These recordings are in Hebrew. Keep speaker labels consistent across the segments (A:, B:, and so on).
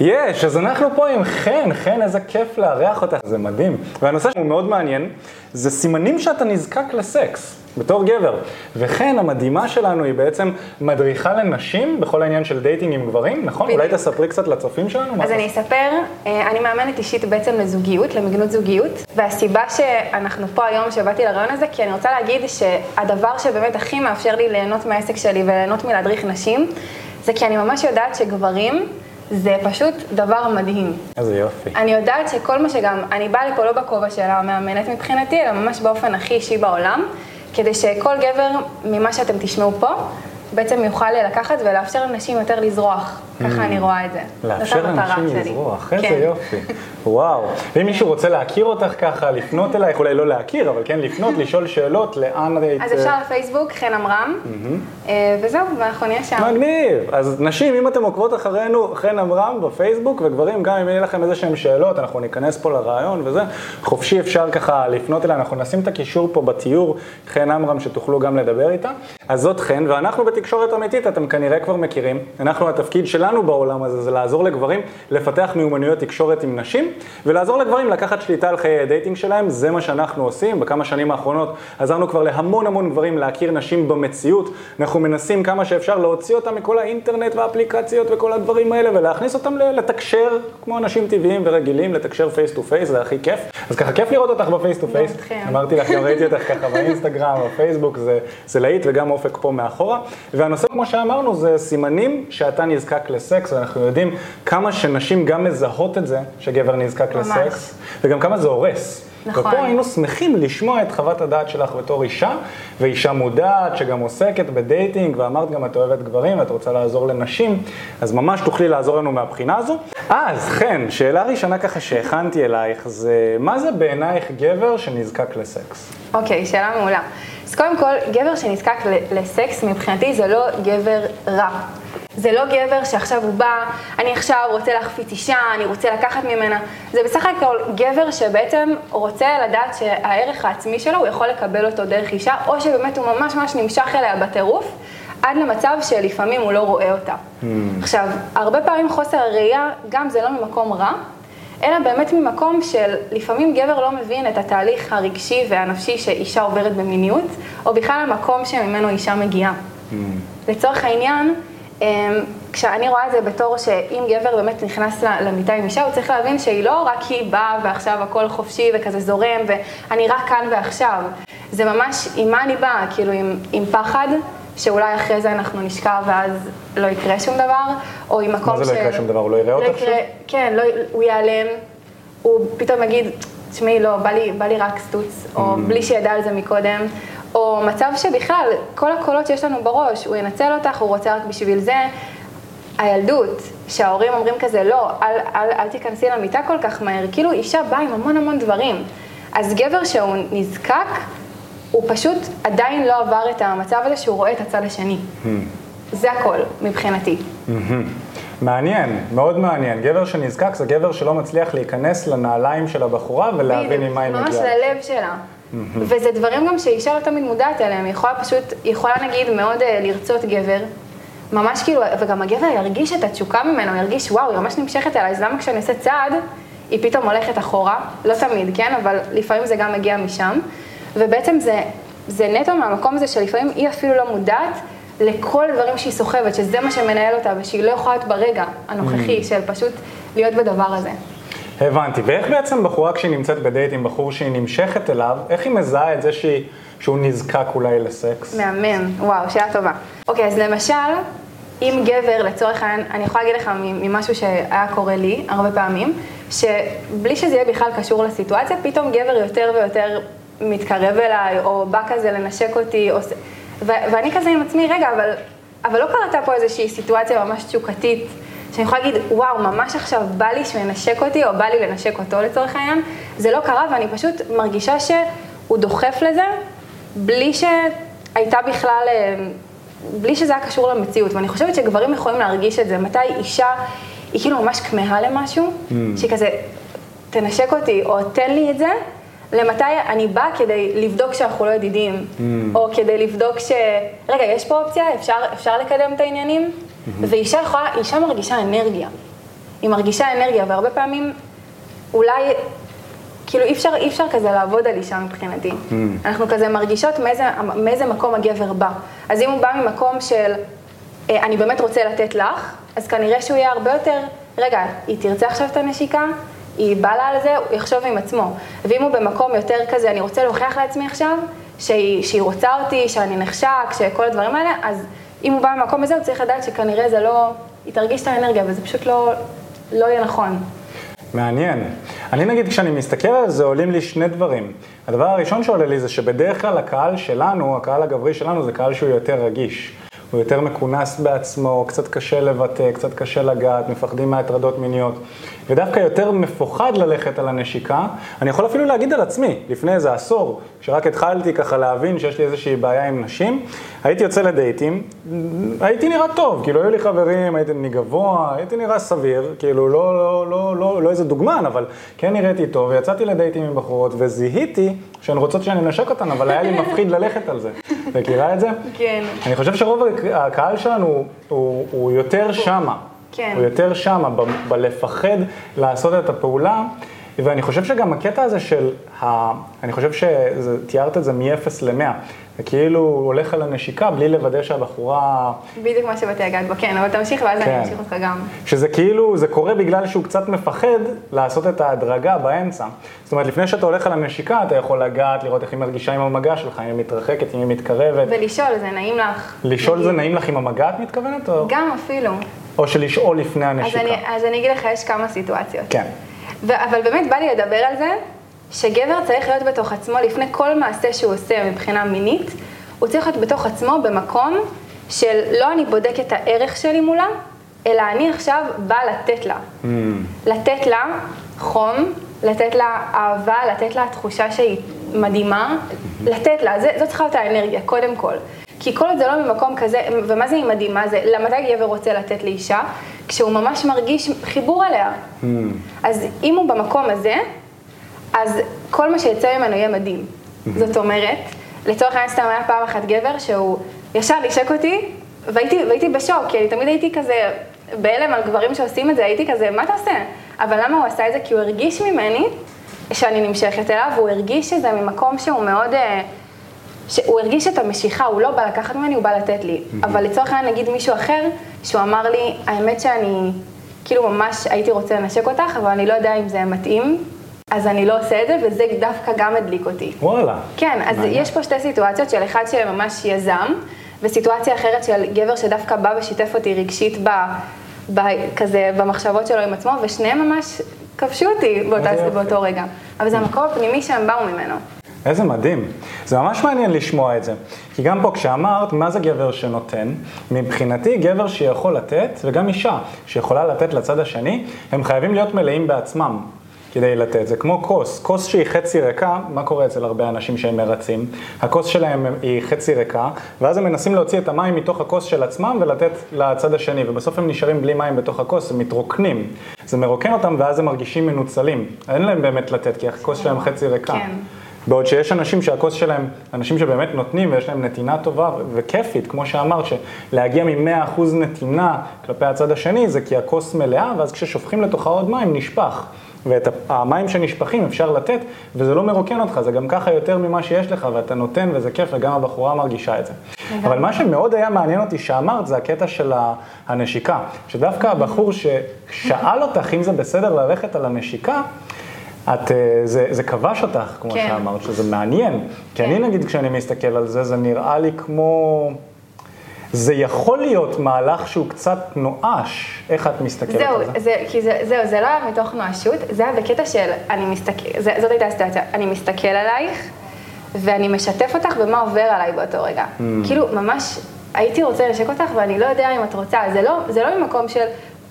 A: יש, אז אנחנו פה עם חן, חן, איזה כיף לארח אותך, זה מדהים. והנושא שהוא מאוד מעניין, זה סימנים שאתה נזקק לסקס, בתור גבר. וחן, המדהימה שלנו, היא בעצם מדריכה לנשים בכל העניין של dating עם גברים, נכון?
B: בדיוק.
A: אולי תספרי קצת לצופים שלנו?
B: אז? אני אספר, אה, אני מאמנת אישית בעצם לזוגיות, למגנוט זוגיות, והסיבה שאנחנו פה היום, שבאתי לריאיון הזה, כי אני רוצה להגיד שהדבר שבאמת הכי מאפשר לי ליהנות מהעסק שלי וליהנות מלהדריך נשים, זה כי אני ממש יודעת שגברים זה פשוט דבר מדהים.
A: איזה יופי.
B: אני יודעת שכל מה שגם, אני באה לפה לא בכובע של המאמנת מבחינתי, אלא ממש באופן הכי אישי בעולם, כדי שכל גבר ממה שאתם תשמעו פה, בעצם יוכל לקחת ולאפשר לנשים יותר לזרוח. ככה אני רואה את זה.
A: Mm. לאפשר
B: שלי.
A: לזרוח, איזה
B: כן.
A: יופי. וואו. ואם מישהו רוצה להכיר אותך ככה, לפנות אלייך, אולי לא להכיר, אבל כן לפנות, לשאול שאלות, לאן היית...
B: אז אפשר לפייסבוק, חן עמרם, אה, וזהו, ואנחנו נהיה שם.
A: מגניב. אז נשים, אם אתם עוקבות אחרינו, חן עמרם בפייסבוק, וגברים, גם אם יהיה לכם איזה שהם שאלות, אנחנו ניכנס פה לריאיון וזה, חופשי אפשר ככה לפנות אליה, אנחנו נשים את הקישור פה בתיאור, חן עמרם, שתוכלו גם לדבר איתה. אז זאת חן, ואנחנו בתקשורת אמיתית, אתם כנראה כבר מכירים. אנחנו, התפקיד שלנו בעולם הזה זה לעזור לגברים לפתח מיומנויות תקשורת עם נשים, ולעזור לגברים לקחת שליטה על חיי ה dating שלהם, זה מה שאנחנו עושים. בכמה שנים האחרונות עזרנו כבר להמון המון גברים להכיר נשים במציאות. אנחנו מנסים כמה שאפשר להוציא אותם מכל האינטרנט והאפליקציות וכל הדברים האלה, ולהכניס אותם לתקשר כמו אנשים טבעיים ורגילים, לתקשר face to face, זה הכי כיף. אז ככה כיף לראות אותך ב face to
B: face.
A: אמרתי לך, גם ראיתי אותך ככה באינסטגרם, בפייסבוק, זה, זה להיט וגם אופק פה מאחורה. והנושא, כמו שאמרנו, זה סימנים שאתה נזקק לסקס, ואנחנו יודעים כמה שנשים גם מזהות את זה, שגבר נזקק
B: ממש.
A: לסקס, וגם כמה זה הורס.
B: נכון.
A: ופה היינו שמחים לשמוע את חוות הדעת שלך בתור אישה, ואישה מודעת שגם עוסקת בדייטינג, ואמרת גם את אוהבת גברים ואת רוצה לעזור לנשים, אז ממש תוכלי לעזור לנו מהבחינה הזו. אז חן, שאלה ראשונה ככה שהכנתי אלייך, זה מה זה בעינייך גבר שנזקק לסקס?
B: אוקיי, שאלה מעולה. אז קודם כל, גבר שנזקק לסקס, מבחינתי זה לא גבר רע. זה לא גבר שעכשיו הוא בא, אני עכשיו רוצה להחפיץ אישה, אני רוצה לקחת ממנה. זה בסך הכל גבר שבעצם רוצה לדעת שהערך העצמי שלו, הוא יכול לקבל אותו דרך אישה, או שבאמת הוא ממש ממש נמשך אליה בטירוף, עד למצב שלפעמים הוא לא רואה אותה. עכשיו, הרבה פעמים חוסר הראייה, גם זה לא ממקום רע, אלא באמת ממקום של לפעמים גבר לא מבין את התהליך הרגשי והנפשי שאישה עוברת במיניות, או בכלל המקום שממנו אישה מגיעה. לצורך העניין, כשאני רואה את זה בתור שאם גבר באמת נכנס למיטה עם אישה, הוא צריך להבין שהיא לא רק היא באה ועכשיו הכל חופשי וכזה זורם ואני רק כאן ועכשיו. זה ממש עם מה אני באה, כאילו עם, עם פחד, שאולי אחרי זה אנחנו נשכב ואז לא יקרה שום דבר, או עם מקום
A: מה זה לא יקרה שום דבר? הוא לא יראה אותך
B: יקרה- כן, לא, הוא ייעלם, הוא פתאום יגיד, תשמעי, לא, בא לי, בא לי רק סטוץ, או בלי שידע על זה מקודם, או מצב שבכלל, כל הקולות שיש לנו בראש, הוא ינצל אותך, הוא רוצה רק בשביל זה. הילדות, שההורים אומרים כזה, לא, אל, אל, אל תיכנסי למיטה כל כך מהר, כאילו אישה באה עם המון המון דברים. אז גבר שהוא נזקק, הוא פשוט עדיין לא עבר את המצב הזה שהוא רואה את הצד השני. זה הכל, מבחינתי.
A: מעניין, מאוד מעניין. גבר שנזקק זה גבר שלא מצליח להיכנס לנעליים של הבחורה ולהבין עם מה היא
B: ממש
A: מגיעה.
B: ללב שלה. וזה דברים גם שאישה לא תמיד מודעת אליהם, היא יכולה פשוט, היא יכולה נגיד מאוד אה, לרצות גבר, ממש כאילו, וגם הגבר ירגיש את התשוקה ממנו, ירגיש וואו, היא ממש נמשכת אליי, אז למה כשאני עושה צעד, היא פתאום הולכת אחורה, לא תמיד, כן, אבל לפעמים זה גם מגיע משם, ובעצם זה, זה נטו מהמקום הזה שלפעמים היא אפילו לא מודעת לכל הדברים שהיא סוחבת, שזה מה שמנהל אותה, ושהיא לא יכולה להיות ברגע הנוכחי של פשוט להיות בדבר הזה.
A: הבנתי. ואיך בעצם בחורה כשהיא נמצאת בדייט עם בחור שהיא נמשכת אליו, איך היא מזהה את זה שהיא, שהוא נזקק אולי לסקס?
B: מהמם, וואו, שאלה טובה. אוקיי, אז למשל, אם גבר, לצורך העניין, אני יכולה להגיד לך ממשהו שהיה קורה לי הרבה פעמים, שבלי שזה יהיה בכלל קשור לסיטואציה, פתאום גבר יותר ויותר מתקרב אליי, או בא כזה לנשק אותי, או... ו- ואני כזה עם עצמי, רגע, אבל, אבל לא קרתה פה איזושהי סיטואציה ממש תשוקתית, שאני יכולה להגיד, וואו, ממש עכשיו בא לי שהוא ינשק אותי, או בא לי לנשק אותו לצורך העניין, זה לא קרה, ואני פשוט מרגישה שהוא דוחף לזה, בלי שהייתה בכלל, אה, בלי שזה היה קשור למציאות. ואני חושבת שגברים יכולים להרגיש את זה. מתי אישה, היא כאילו ממש כמהה למשהו, שהיא כזה, תנשק אותי, או תן לי את זה, למתי אני באה כדי לבדוק שאנחנו לא ידידים, או כדי לבדוק ש... רגע, יש פה אופציה, אפשר, אפשר לקדם את העניינים? ואישה יכולה, אישה מרגישה אנרגיה. היא מרגישה אנרגיה, והרבה פעמים אולי, כאילו אי אפשר, אי אפשר כזה לעבוד על אישה מבחינתי. Mm. אנחנו כזה מרגישות מאיזה, מאיזה מקום הגבר בא. אז אם הוא בא ממקום של, אה, אני באמת רוצה לתת לך, אז כנראה שהוא יהיה הרבה יותר, רגע, היא תרצה עכשיו את הנשיקה? היא באה לה על זה, הוא יחשוב עם עצמו. ואם הוא במקום יותר כזה, אני רוצה להוכיח לעצמי עכשיו, שהיא, שהיא רוצה אותי, שאני נחשק, שכל הדברים האלה, אז אם הוא בא ממקום הזה, הוא צריך לדעת שכנראה זה לא, היא תרגיש את האנרגיה, וזה פשוט לא, לא יהיה נכון.
A: מעניין. אני נגיד, כשאני מסתכל על זה, עולים לי שני דברים. הדבר הראשון שעולה לי זה שבדרך כלל הקהל שלנו, הקהל הגברי שלנו, זה קהל שהוא יותר רגיש. הוא יותר מכונס בעצמו, קצת קשה לבטא, קצת קשה לגעת, מפחדים מהטרדות מיניות. ודווקא יותר מפוחד ללכת על הנשיקה. אני יכול אפילו להגיד על עצמי, לפני איזה עשור, כשרק התחלתי ככה להבין שיש לי איזושהי בעיה עם נשים, הייתי יוצא לדייטים, הייתי נראה טוב, כאילו היו לי חברים, הייתי נראה גבוה, הייתי נראה סביר, כאילו לא, לא, לא, לא, לא איזה דוגמן, אבל כן נראיתי טוב, ויצאתי לדייטים עם בחורות, וזיהיתי שהן רוצות שאני אנשק אותן, אבל היה לי מפחיד ללכת על זה. מכירה את זה?
B: כן.
A: אני חושב שרוב הקהל שלנו הוא, הוא יותר שמה.
B: כן.
A: הוא יותר שמה, ב- בלפחד לעשות את הפעולה. ואני חושב שגם הקטע הזה של, ה... אני חושב שתיארת את זה מ-0 ל-100. זה כאילו הולך על הנשיקה בלי לוודא שהבחורה...
B: בדיוק מה שבאתי לגעת בו, כן, אבל תמשיך ואז
A: כן.
B: אני אמשיך אותך גם.
A: שזה כאילו, זה קורה בגלל שהוא קצת מפחד לעשות את ההדרגה באמצע. זאת אומרת, לפני שאתה הולך על הנשיקה, אתה יכול לגעת, לראות איך היא מרגישה עם המגע שלך, אם היא מתרחקת, אם היא מתקרבת.
B: ולשאול, זה נעים לך?
A: לשאול זה
B: נגיד.
A: נעים לך עם המגע, את מתכוונת? או,
B: גם אפילו.
A: או שלשאול לפני
B: אז
A: הנשיקה?
B: אני, אז אני אגיד לך, יש כמה סיטואציות.
A: כן.
B: ו- אבל באמת בא לי לדבר על זה, שגבר צריך להיות בתוך עצמו לפני כל מעשה שהוא עושה מבחינה מינית, הוא צריך להיות בתוך עצמו במקום של לא אני בודק את הערך שלי מולה, אלא אני עכשיו באה לתת לה.
A: Mm.
B: לתת לה חום, לתת לה אהבה, לתת לה תחושה שהיא מדהימה, לתת לה, זה, זאת צריכה להיות האנרגיה, קודם כל. כי כל עוד זה לא ממקום כזה, ומה זה היא מדהימה? זה מתי גבר רוצה לתת לאישה? כשהוא ממש מרגיש חיבור אליה.
A: Mm.
B: אז אם הוא במקום הזה, אז כל מה שיצא ממנו יהיה מדהים. זאת אומרת, לצורך העניין סתם היה פעם אחת גבר שהוא ישר נשק אותי, והייתי, והייתי בשוק, כי אני תמיד הייתי כזה בהלם על גברים שעושים את זה, הייתי כזה, מה אתה עושה? אבל למה הוא עשה את זה? כי הוא הרגיש ממני שאני נמשכת אליו, והוא הרגיש שזה ממקום שהוא מאוד... אה, שהוא הרגיש את המשיכה, הוא לא בא לקחת ממני, הוא בא לתת לי. אבל לצורך העניין נגיד מישהו אחר, שהוא אמר לי, האמת שאני כאילו ממש הייתי רוצה לנשק אותך, אבל אני לא יודע אם זה מתאים, אז אני לא עושה את זה, וזה דווקא גם הדליק אותי.
A: וואלה.
B: כן, אז
A: מעניין.
B: יש פה שתי סיטואציות של אחד שממש יזם, וסיטואציה אחרת של גבר שדווקא בא ושיתף אותי רגשית ב, ב, כזה במחשבות שלו עם עצמו, ושניהם ממש כבשו אותי באותה,
A: איזה יופי.
B: באותו רגע. אבל זה המקום הפנימי שהם באו ממנו.
A: איזה מדהים. זה ממש מעניין לשמוע את זה. כי גם פה כשאמרת, מה זה גבר שנותן? מבחינתי, גבר שיכול לתת, וגם אישה שיכולה לתת לצד השני, הם חייבים להיות מלאים בעצמם כדי לתת. זה כמו כוס. כוס שהיא חצי ריקה, מה קורה אצל הרבה אנשים שהם מרצים? הכוס שלהם היא חצי ריקה, ואז הם מנסים להוציא את המים מתוך הכוס של עצמם ולתת לצד השני, ובסוף הם נשארים בלי מים בתוך הכוס, הם מתרוקנים. זה מרוקן אותם ואז הם מרגישים מנוצלים. אין להם באמת לתת, כי הכוס שלהם חצי ריקה.
B: כן.
A: בעוד שיש אנשים שהכוס שלהם, אנשים שבאמת נותנים ויש להם נתינה טובה וכיפית, כמו שאמרת, שלהגיע מ-100% נתינה כלפי הצד השני זה כי הכוס מלאה, ואז כששופכים לתוכה עוד מים נשפך. ואת המים שנשפכים אפשר לתת, וזה לא מרוקן אותך, זה גם ככה יותר ממה שיש לך, ואתה נותן וזה כיף, וגם הבחורה מרגישה את זה. אבל מה שמאוד היה מעניין אותי שאמרת, זה הקטע של הנשיקה. שדווקא הבחור ששאל אותך אם זה בסדר ללכת על הנשיקה, את, אה, זה, זה כבש אותך, כמו
B: כן.
A: שאמרת, שזה מעניין. כי
B: כן.
A: אני נגיד, כשאני מסתכל על זה, זה נראה לי כמו... זה יכול להיות מהלך שהוא קצת נואש, איך את מסתכלת
B: זהו,
A: על זה?
B: זה, כי זה, זהו, זה לא היה מתוך נואשות, זה היה בקטע של, אני מסתכל, זה, זאת הייתה הסיטואציה, אני מסתכל עלייך, ואני משתף אותך במה עובר עליי באותו רגע.
A: Mm.
B: כאילו, ממש הייתי רוצה לנשק אותך, ואני לא יודע אם את רוצה, זה לא, זה לא ממקום של,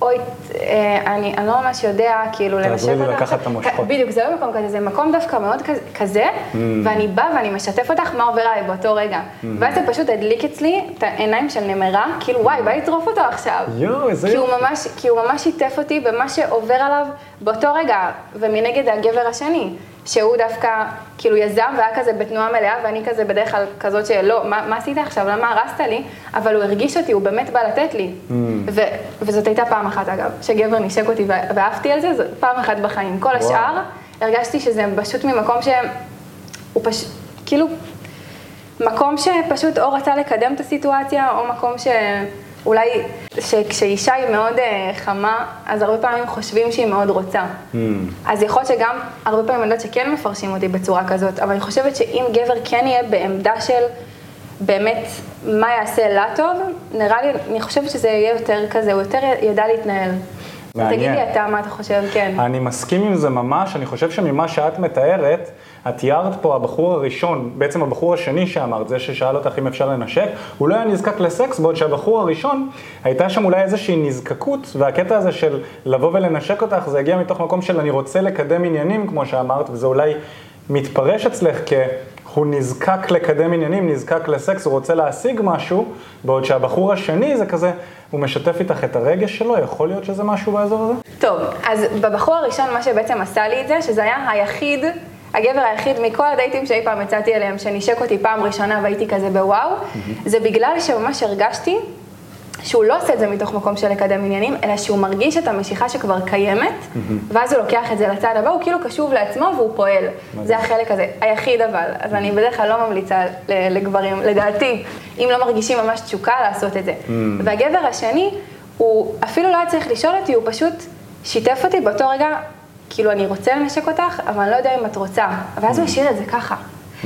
B: אוי, אה, אני, אני לא ממש יודע, כאילו, לנשק אותך.
A: תעזרי לי לקחת
B: עכשיו."
A: את המושכות.
B: בדיוק, זה לא מקום כזה, זה מקום דווקא מאוד כזה-
A: Mm.
B: ואני באה ואני משתף אותך מה עובר עליי באותו רגע.
A: Mm-hmm.
B: ואז זה פשוט הדליק אצלי את העיניים של נמרה, כאילו, וואי, בא לטרוף אותו עכשיו.
A: יואו, איזה
B: כי הוא. ממש, כי הוא ממש שיתף אותי במה שעובר עליו באותו רגע, ומנגד הגבר השני. שהוא דווקא כאילו יזם והיה כזה בתנועה מלאה, ואני כזה בדרך כלל כזאת שלא, מה, מה עשית עכשיו, למה הרסת לי? אבל הוא הרגיש אותי, הוא באמת בא לתת לי. Mm. ו, וזאת הייתה פעם אחת אגב, שגבר נשק אותי ואהבתי על זה, זו פעם אחת בחיים. כל וואו. השאר, הרגשתי שזה פשוט ממקום שהוא פשוט, כאילו, מקום שפשוט או רצה לקדם את הסיטואציה, או מקום ש... אולי שכשאישה היא מאוד uh, חמה, אז הרבה פעמים חושבים שהיא מאוד רוצה. Mm. אז יכול להיות שגם, הרבה פעמים אני יודעת שכן מפרשים אותי בצורה כזאת, אבל אני חושבת שאם גבר כן יהיה בעמדה של באמת מה יעשה לה טוב, נראה לי, אני חושבת שזה יהיה יותר כזה, הוא יותר ידע להתנהל. מעניין. תגיד לי אתה מה אתה חושב, כן.
A: אני מסכים עם זה ממש, אני חושב שממה שאת מתארת, את תיארת פה, הבחור הראשון, בעצם הבחור השני שאמרת, זה ששאל אותך אם אפשר לנשק, הוא לא היה נזקק לסקס, בעוד שהבחור הראשון, הייתה שם אולי איזושהי נזקקות, והקטע הזה של לבוא ולנשק אותך, זה הגיע מתוך מקום של אני רוצה לקדם עניינים, כמו שאמרת, וזה אולי מתפרש אצלך כ... הוא נזקק לקדם עניינים, נזקק לסקס, הוא רוצה להשיג משהו, בעוד שהבחור השני זה כזה, הוא משתף איתך את הרגש שלו, יכול להיות שזה משהו באזור הזה?
B: טוב, אז בבחור הראשון מה שבעצם עשה לי את זה, שזה היה היחיד הגבר היחיד מכל הדייטים שאי פעם יצאתי אליהם, שנשק אותי פעם ראשונה והייתי כזה בוואו. זה בגלל שממש הרגשתי שהוא לא עושה את זה מתוך מקום של לקדם עניינים, אלא שהוא מרגיש את המשיכה שכבר קיימת. ואז הוא לוקח את זה לצד הבא, הוא כאילו קשוב לעצמו והוא פועל. זה החלק הזה, היחיד אבל. אז אני בדרך כלל לא ממליצה לגברים, לדעתי, אם לא מרגישים ממש תשוקה לעשות את זה. והגבר השני, הוא אפילו לא היה צריך לשאול אותי, הוא פשוט שיתף אותי באותו רגע, כאילו, אני רוצה לנשק אותך, אבל אני לא יודע אם את רוצה. ואז הוא השאיר את זה ככה.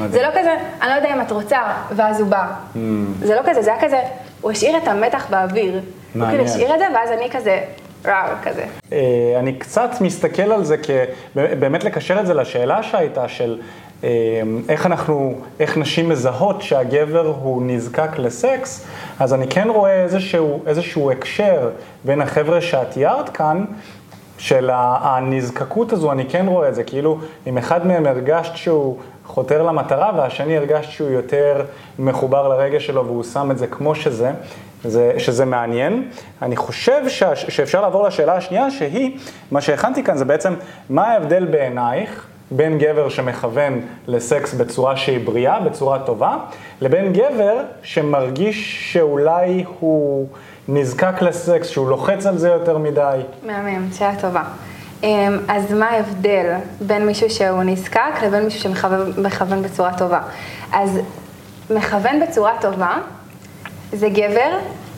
B: זה לא כזה, אני לא יודע אם את רוצה, ואז הוא בא. Mm. זה לא כזה, זה היה כזה, הוא השאיר את המתח באוויר. הוא כאילו השאיר את זה, ואז אני כזה, כזה.
A: אה, אני קצת מסתכל על זה כבאמת לקשר את זה לשאלה שהייתה של אה, איך אנחנו, איך נשים מזהות שהגבר הוא נזקק לסקס, אז אני כן רואה איזשהו, איזשהו הקשר בין החבר'ה שאת תיארת כאן, של הנזקקות הזו, אני כן רואה את זה, כאילו אם אחד מהם הרגשת שהוא חותר למטרה והשני הרגשת שהוא יותר מחובר לרגע שלו והוא שם את זה כמו שזה, זה, שזה מעניין. אני חושב ש, שאפשר לעבור לשאלה השנייה שהיא, מה שהכנתי כאן זה בעצם מה ההבדל בעינייך בין גבר שמכוון לסקס בצורה שהיא בריאה, בצורה טובה, לבין גבר שמרגיש שאולי הוא... נזקק לסקס, שהוא לוחץ על זה יותר מדי.
B: מהמם, שאלה טובה. אמ, אז מה ההבדל בין מישהו שהוא נזקק לבין מישהו שמכוון בצורה טובה? אז מכוון בצורה טובה זה גבר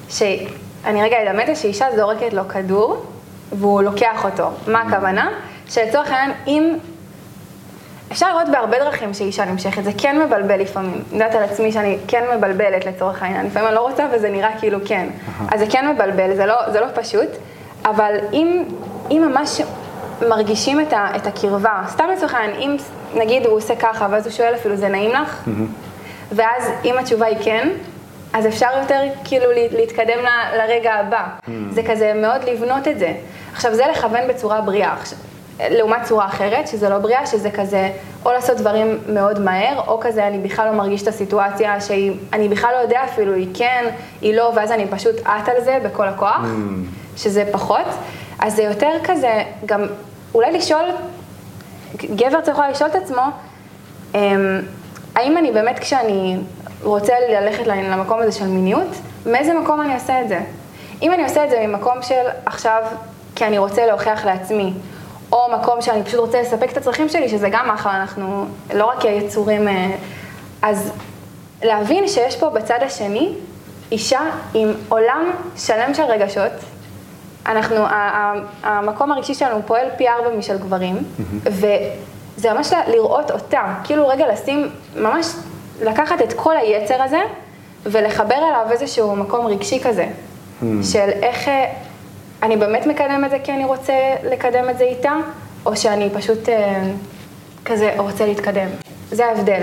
B: שאני רגע אדמת שאישה זורקת לו כדור והוא לוקח אותו. מה הכוונה? שלצורך העניין, אם אפשר לראות בהרבה דרכים שאישה נמשכת, זה כן מבלבל לפעמים. אני יודעת על עצמי שאני כן מבלבלת לצורך העניין, לפעמים אני לא רוצה וזה נראה כאילו כן. אז זה כן מבלבל, זה לא, זה לא פשוט, אבל אם, אם ממש מרגישים את, ה, את הקרבה, סתם לצורך העניין, אם נגיד הוא עושה ככה ואז הוא שואל אפילו, זה נעים לך? ואז אם התשובה היא כן, אז אפשר יותר כאילו להתקדם ל, לרגע הבא. זה כזה מאוד לבנות את זה. עכשיו זה לכוון בצורה בריאה. לעומת צורה אחרת, שזה לא בריאה, שזה כזה, או לעשות דברים מאוד מהר, או כזה אני בכלל לא מרגיש את הסיטואציה שאני בכלל לא יודע אפילו, היא כן, היא לא, ואז אני פשוט עט על זה בכל הכוח, mm. שזה פחות. אז זה יותר כזה, גם אולי לשאול, גבר צריך לשאול את עצמו, אמ, האם אני באמת כשאני רוצה ללכת למקום הזה של מיניות, מאיזה מקום אני עושה את זה? אם אני עושה את זה ממקום של עכשיו, כי אני רוצה להוכיח לעצמי, או מקום שאני פשוט רוצה לספק את הצרכים שלי, שזה גם אחלה, אנחנו לא רק היצורים, אה, אז להבין שיש פה בצד השני אישה עם עולם שלם של רגשות. אנחנו, המקום הרגשי שלנו פועל פי ארבע משל גברים, mm-hmm. וזה ממש לראות אותה, כאילו רגע לשים, ממש לקחת את כל היצר הזה ולחבר אליו איזשהו מקום רגשי כזה, mm. של איך, אה, אני באמת מקדם את זה כי אני רוצה לקדם את זה איתה, או שאני פשוט אה, כזה רוצה להתקדם. זה ההבדל.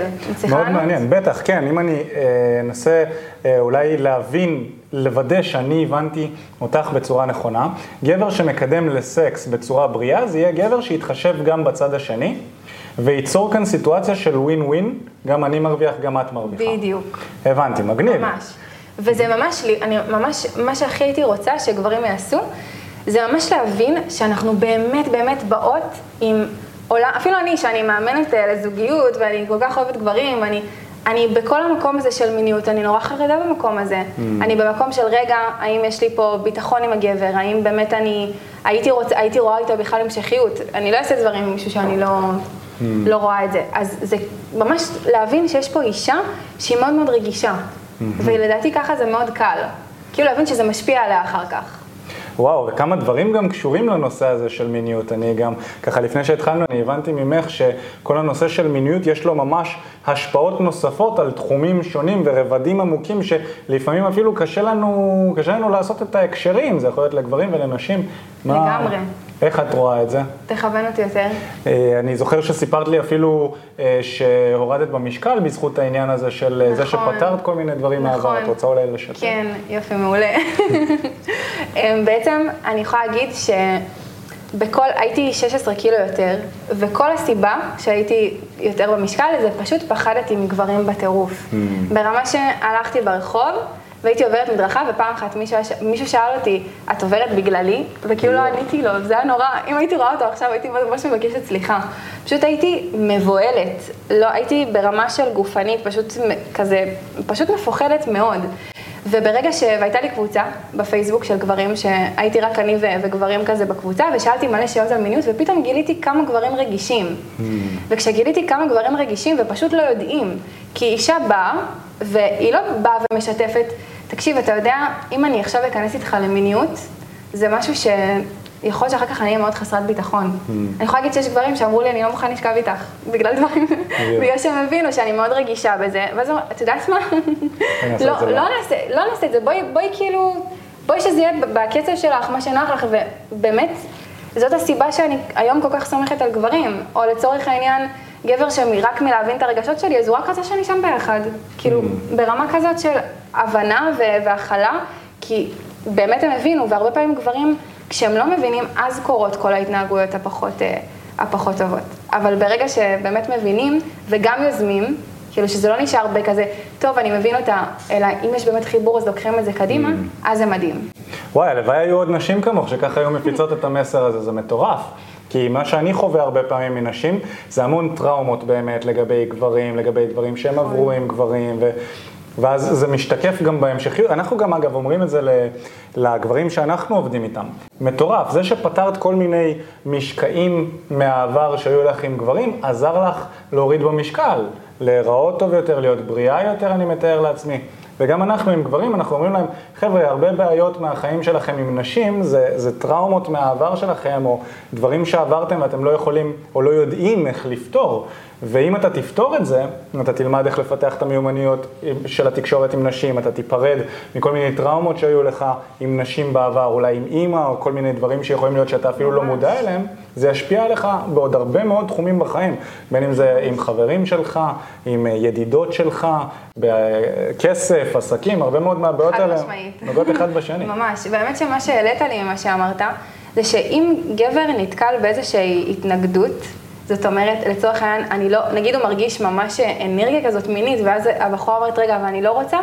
A: מאוד מעניין, בטח, כן. אם אני אה, אנסה אה, אולי להבין, לוודא שאני הבנתי אותך בצורה נכונה, גבר שמקדם לסקס בצורה בריאה, זה יהיה גבר שיתחשב גם בצד השני, וייצור כאן סיטואציה של ווין ווין, גם אני מרוויח, גם את מרוויחה.
B: בדיוק.
A: הבנתי, מגניב.
B: ממש. וזה ממש, אני ממש, מה שהכי הייתי רוצה שגברים יעשו, זה ממש להבין שאנחנו באמת באמת באות עם עולם, אפילו אני, שאני מאמנת אה, לזוגיות, ואני כל כך אוהבת גברים, ואני אני בכל המקום הזה של מיניות, אני נורא חרדה במקום הזה. Mm. אני במקום של רגע, האם יש לי פה ביטחון עם הגבר, האם באמת אני, הייתי, רוצ, הייתי רואה איתו בכלל המשכיות. אני לא אעשה דברים עם מישהו שאני לא, mm. לא רואה את זה. אז זה ממש להבין שיש פה אישה שהיא מאוד מאוד רגישה. ולדעתי ככה זה מאוד קל. כאילו להבין שזה משפיע עליה אחר כך.
A: וואו, וכמה דברים גם קשורים לנושא הזה של מיניות. אני גם, ככה לפני שהתחלנו, אני הבנתי ממך שכל הנושא של מיניות יש לו ממש השפעות נוספות על תחומים שונים ורבדים עמוקים שלפעמים אפילו קשה לנו, קשה לנו לעשות את ההקשרים, זה יכול להיות לגברים ולנשים.
B: לגמרי. מה...
A: איך את רואה את זה?
B: תכוון אותי יותר.
A: אה, אני זוכר שסיפרת לי אפילו אה, שהורדת במשקל בזכות העניין הזה של אה, נכון, זה שפתרת כל מיני דברים נכון, מהעבר. את רוצה אולי לשתף?
B: כן, יופי, מעולה. בעצם אני יכולה להגיד ש... בכל, הייתי 16 קילו יותר, וכל הסיבה שהייתי יותר במשקל זה פשוט פחדתי מגברים בטירוף. Mm. ברמה שהלכתי ברחוב, והייתי עוברת מדרכה, ופעם אחת מישהו, מישהו שאל אותי, את עוברת בגללי? וכאילו לא עניתי לו, זה היה נורא, אם הייתי רואה אותו עכשיו הייתי ממש מבקשת סליחה. פשוט הייתי מבוהלת, לא, הייתי ברמה של גופנית, פשוט כזה, פשוט מפוחדת מאוד. וברגע ש... והייתה לי קבוצה בפייסבוק של גברים, שהייתי רק אני ו... וגברים כזה בקבוצה, ושאלתי מלא שאלות על מיניות, ופתאום גיליתי כמה גברים רגישים. Mm. וכשגיליתי כמה גברים רגישים ופשוט לא יודעים, כי אישה באה, והיא לא באה ומשתפת, תקשיב, אתה יודע, אם אני עכשיו אכנס איתך למיניות, זה משהו ש... יכול להיות שאחר כך אני אהיה מאוד חסרת ביטחון. Mm. אני יכולה להגיד שיש גברים שאמרו לי, אני לא מוכן לשכב איתך, בגלל דברים, בגלל שהם הבינו שאני מאוד רגישה בזה, ואז אמרו, את יודעת מה? לא, לא, לא נעשה את זה, בואי כאילו, בואי שזה יהיה בקצב שלך, מה שנוח לך, ובאמת, זאת הסיבה שאני היום כל כך סומכת על גברים, או לצורך העניין, גבר שרק מלהבין את הרגשות שלי, אז הוא רק רצה שאני שם ביחד. כאילו, mm. ברמה כזאת של הבנה והכלה, כי באמת הם הבינו, והרבה פעמים גברים... כשהם לא מבינים, אז קורות כל ההתנהגויות הפחות, אה, הפחות טובות. אבל ברגע שבאמת מבינים וגם יוזמים, כאילו שזה לא נשאר בכזה, טוב, אני מבין אותה, אלא אם יש באמת חיבור אז לוקחים את זה קדימה, mm. אז זה מדהים.
A: וואי, הלוואי היו עוד נשים כמוך שככה היו מפיצות את המסר הזה, זה מטורף. כי מה שאני חווה הרבה פעמים מנשים, זה המון טראומות באמת לגבי גברים, לגבי דברים שהם עברו עם גברים, ו... ואז זה משתקף גם בהמשכיות. אנחנו גם אגב אומרים את זה לגברים שאנחנו עובדים איתם. מטורף, זה שפתרת כל מיני משקעים מהעבר שהיו לך עם גברים, עזר לך להוריד במשקל, להיראות טוב יותר, להיות בריאה יותר, אני מתאר לעצמי. וגם אנחנו עם גברים, אנחנו אומרים להם, חבר'ה, הרבה בעיות מהחיים שלכם עם נשים, זה, זה טראומות מהעבר שלכם, או דברים שעברתם ואתם לא יכולים, או לא יודעים איך לפתור. ואם אתה תפתור את זה, אתה תלמד איך לפתח את המיומנויות של התקשורת עם נשים, אתה תיפרד מכל מיני טראומות שהיו לך עם נשים בעבר, אולי עם אימא, או כל מיני דברים שיכולים להיות שאתה אפילו לא מודע אליהם, זה ישפיע עליך בעוד הרבה מאוד תחומים בחיים, בין אם זה עם חברים שלך, עם ידידות שלך, בכסף, עסקים, הרבה מאוד מהבעיות האלה נוגעות אחד בשני.
B: ממש, באמת שמה שהעלית לי ממה שאמרת, זה שאם גבר נתקל באיזושהי התנגדות, זאת אומרת, לצורך העניין, אני לא, נגיד הוא מרגיש ממש אנרגיה כזאת מינית, ואז הבחורה אומרת, רגע, ואני לא רוצה,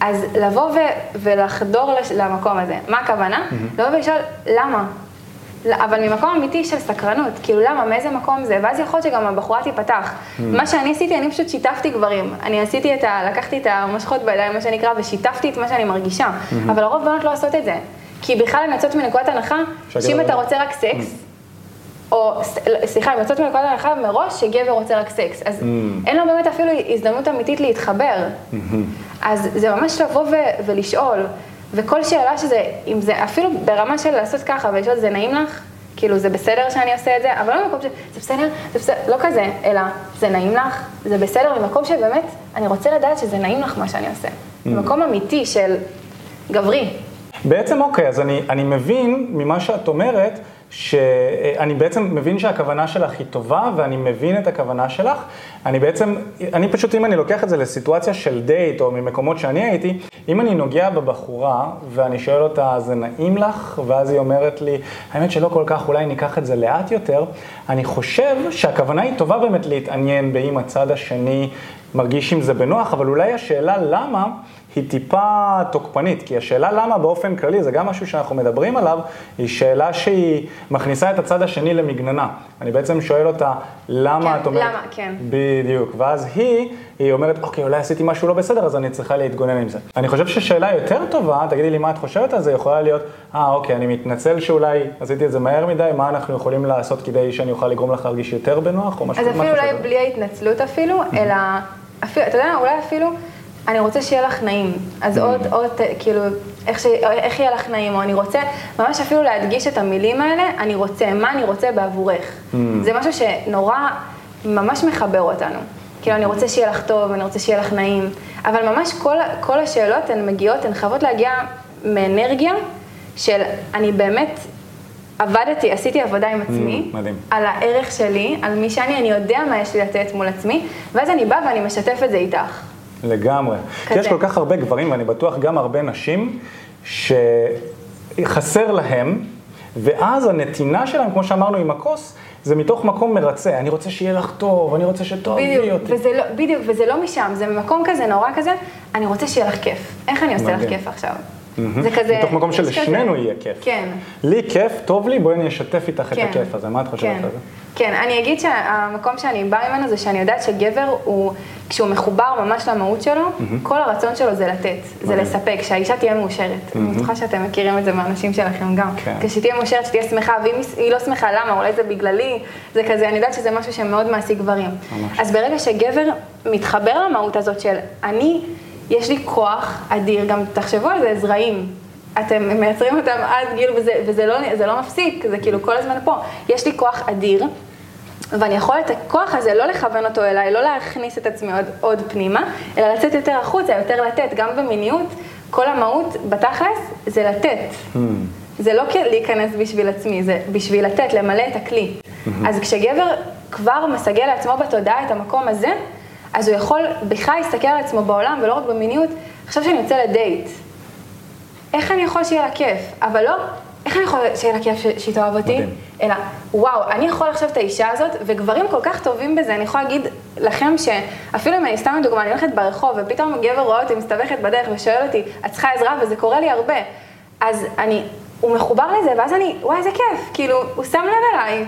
B: אז לבוא ו- ולחדור למקום הזה. מה הכוונה? Mm-hmm. לבוא ולשאול, למה? אבל ממקום אמיתי של סקרנות, כאילו למה, מאיזה מקום זה, ואז יכול להיות שגם הבחורה תיפתח. Mm. מה שאני עשיתי, אני פשוט שיתפתי גברים. אני עשיתי את ה... לקחתי את המושכות בידיים, מה שנקרא, ושיתפתי את מה שאני מרגישה. Mm-hmm. אבל הרוב בנות לא עושות את זה. כי בכלל הן יוצאות מנקודת הנחה, שאם אתה רוצה רק סקס, mm. או, סליחה, הן יוצאות מנקודת הנחה מראש שגבר רוצה רק סקס. אז mm. אין לו באמת אפילו הזדמנות אמיתית להתחבר. Mm-hmm. אז זה ממש לבוא ו- ולשאול. וכל שאלה שזה, אם זה אפילו ברמה של לעשות ככה ולשאול, זה נעים לך? כאילו, זה בסדר שאני אעשה את זה? אבל לא במקום ש... זה בסדר, זה בסדר, לא כזה, אלא זה נעים לך? זה בסדר, במקום שבאמת, אני רוצה לדעת שזה נעים לך מה שאני עושה. Mm. במקום אמיתי של גברי.
A: בעצם אוקיי, אז אני, אני מבין ממה שאת אומרת, שאני בעצם מבין שהכוונה שלך היא טובה, ואני מבין את הכוונה שלך. אני בעצם, אני פשוט, אם אני לוקח את זה לסיטואציה של דייט, או ממקומות שאני הייתי, אם אני נוגע בבחורה, ואני שואל אותה, זה נעים לך? ואז היא אומרת לי, האמת שלא כל כך, אולי ניקח את זה לאט יותר. אני חושב שהכוונה היא טובה באמת להתעניין באם הצד השני מרגיש עם זה בנוח, אבל אולי השאלה למה, היא טיפה תוקפנית, כי השאלה למה באופן כללי, זה גם משהו שאנחנו מדברים עליו, היא שאלה שהיא מכניסה את הצד השני למגננה. אני בעצם שואל אותה, למה
B: כן,
A: את אומרת...
B: למה, כן.
A: בדיוק, ואז היא, היא אומרת, אוקיי, אולי עשיתי משהו לא בסדר, אז אני צריכה להתגונן עם זה. אני חושב ששאלה יותר טובה, תגידי לי מה את חושבת על זה, יכולה להיות, אה, אוקיי, אני מתנצל שאולי עשיתי את זה מהר מדי, מה אנחנו יכולים לעשות כדי שאני אוכל לגרום לך להרגיש יותר בנוח, או משהו
B: אז
A: מה את
B: אפילו אולי? בלי ההתנצלות אפילו, אלא, אפילו, אתה יודע, אולי אפילו, אני רוצה שיהיה לך נעים. אז
A: Mm.
B: עוד, עוד, כאילו, איך, ש, איך יהיה לך נעים, או אני רוצה, ממש אפילו להדגיש את המילים האלה, אני רוצה, מה אני רוצה בעבורך.
A: Mm.
B: זה משהו שנורא, ממש מחבר אותנו. כאילו, אני רוצה שיהיה לך טוב, אני רוצה שיהיה לך נעים, אבל ממש כל, כל השאלות הן מגיעות, הן חייבות להגיע מאנרגיה של אני באמת עבדתי, עשיתי עבודה עם עצמי,
A: Mm, מדהים.
B: על הערך שלי, על מי שאני, אני יודע מה יש לי לתת מול עצמי, ואז אני באה ואני משתף את זה איתך.
A: לגמרי. כי יש. כל כך הרבה גברים, ואני בטוח גם הרבה נשים, שחסר להם, ואז הנתינה שלהם, כמו שאמרנו עם הכוס, זה מתוך מקום מרצה. אני רוצה שיהיה לך טוב, אני רוצה שתאהבי
B: בדיוק,
A: אותי.
B: וזה לא, בדיוק, וזה לא משם, זה ממקום כזה נורא כזה, אני רוצה שיהיה לך כיף. איך אני עושה לך
A: מדהים.
B: כיף עכשיו? זה כזה...
A: מתוך מקום שלשנינו יהיה כיף.
B: כן.
A: לי כיף, טוב לי, בואי אני אשתף איתך
B: כן.
A: את הכיף הזה. מה את חושבת
B: כן.
A: על זה?
B: כן, אני אגיד שהמקום שאני באה ממנו זה שאני יודעת שגבר הוא, כשהוא מחובר ממש למהות שלו, כל הרצון שלו זה לתת, זה
A: מדהים.
B: לספק, שהאישה תהיה מאושרת. אני בטוחה שאתם מכירים את זה מהאנשים שלכם גם.
A: כן.
B: כשתהיה מאושרת, שתהיה שמחה, ואם היא- היא לא שמחה, למה? אולי זה בגללי, זה כזה, אני יודעת שזה משהו שמאוד מעסיק גברים.
A: ממש.
B: אז ברגע שגבר מתחבר למהות הזאת של אני, יש לי כוח אדיר, גם תחשבו על זה, זרעים. אתם מייצרים אותם עד גיל, וזה, וזה לא, זה לא מפסיק, זה כאילו כל הזמן פה. יש לי כוח אדיר, ואני יכול את הכוח הזה לא לכוון אותו אליי, לא להכניס את עצמי עוד, עוד פנימה, אלא לצאת יותר החוצה, יותר לתת. גם במיניות, כל המהות בתכלס זה לתת.
A: Hmm.
B: זה לא להיכנס בשביל עצמי, זה בשביל לתת, למלא את הכלי. אז כשגבר כבר מסגל לעצמו בתודעה את המקום הזה, אז הוא יכול בכלל להסתכל על עצמו בעולם, ולא רק במיניות, עכשיו שאני יוצא לדייט. איך אני יכול שיהיה לה כיף? אבל לא, איך אני יכול שיהיה לה כיף שהיא תאהב אותי?
A: מדהים.
B: אלא, וואו, אני יכול עכשיו את האישה הזאת, וגברים כל כך טובים בזה, אני יכולה להגיד לכם שאפילו אם אני סתם לדוגמה, אני הולכת ברחוב, ופתאום גבר רואה אותי מסתבכת בדרך ושואל אותי, את צריכה עזרה? וזה קורה לי הרבה. אז אני, הוא מחובר לזה, ואז אני, וואי, איזה כיף, כאילו, הוא שם לב אליי.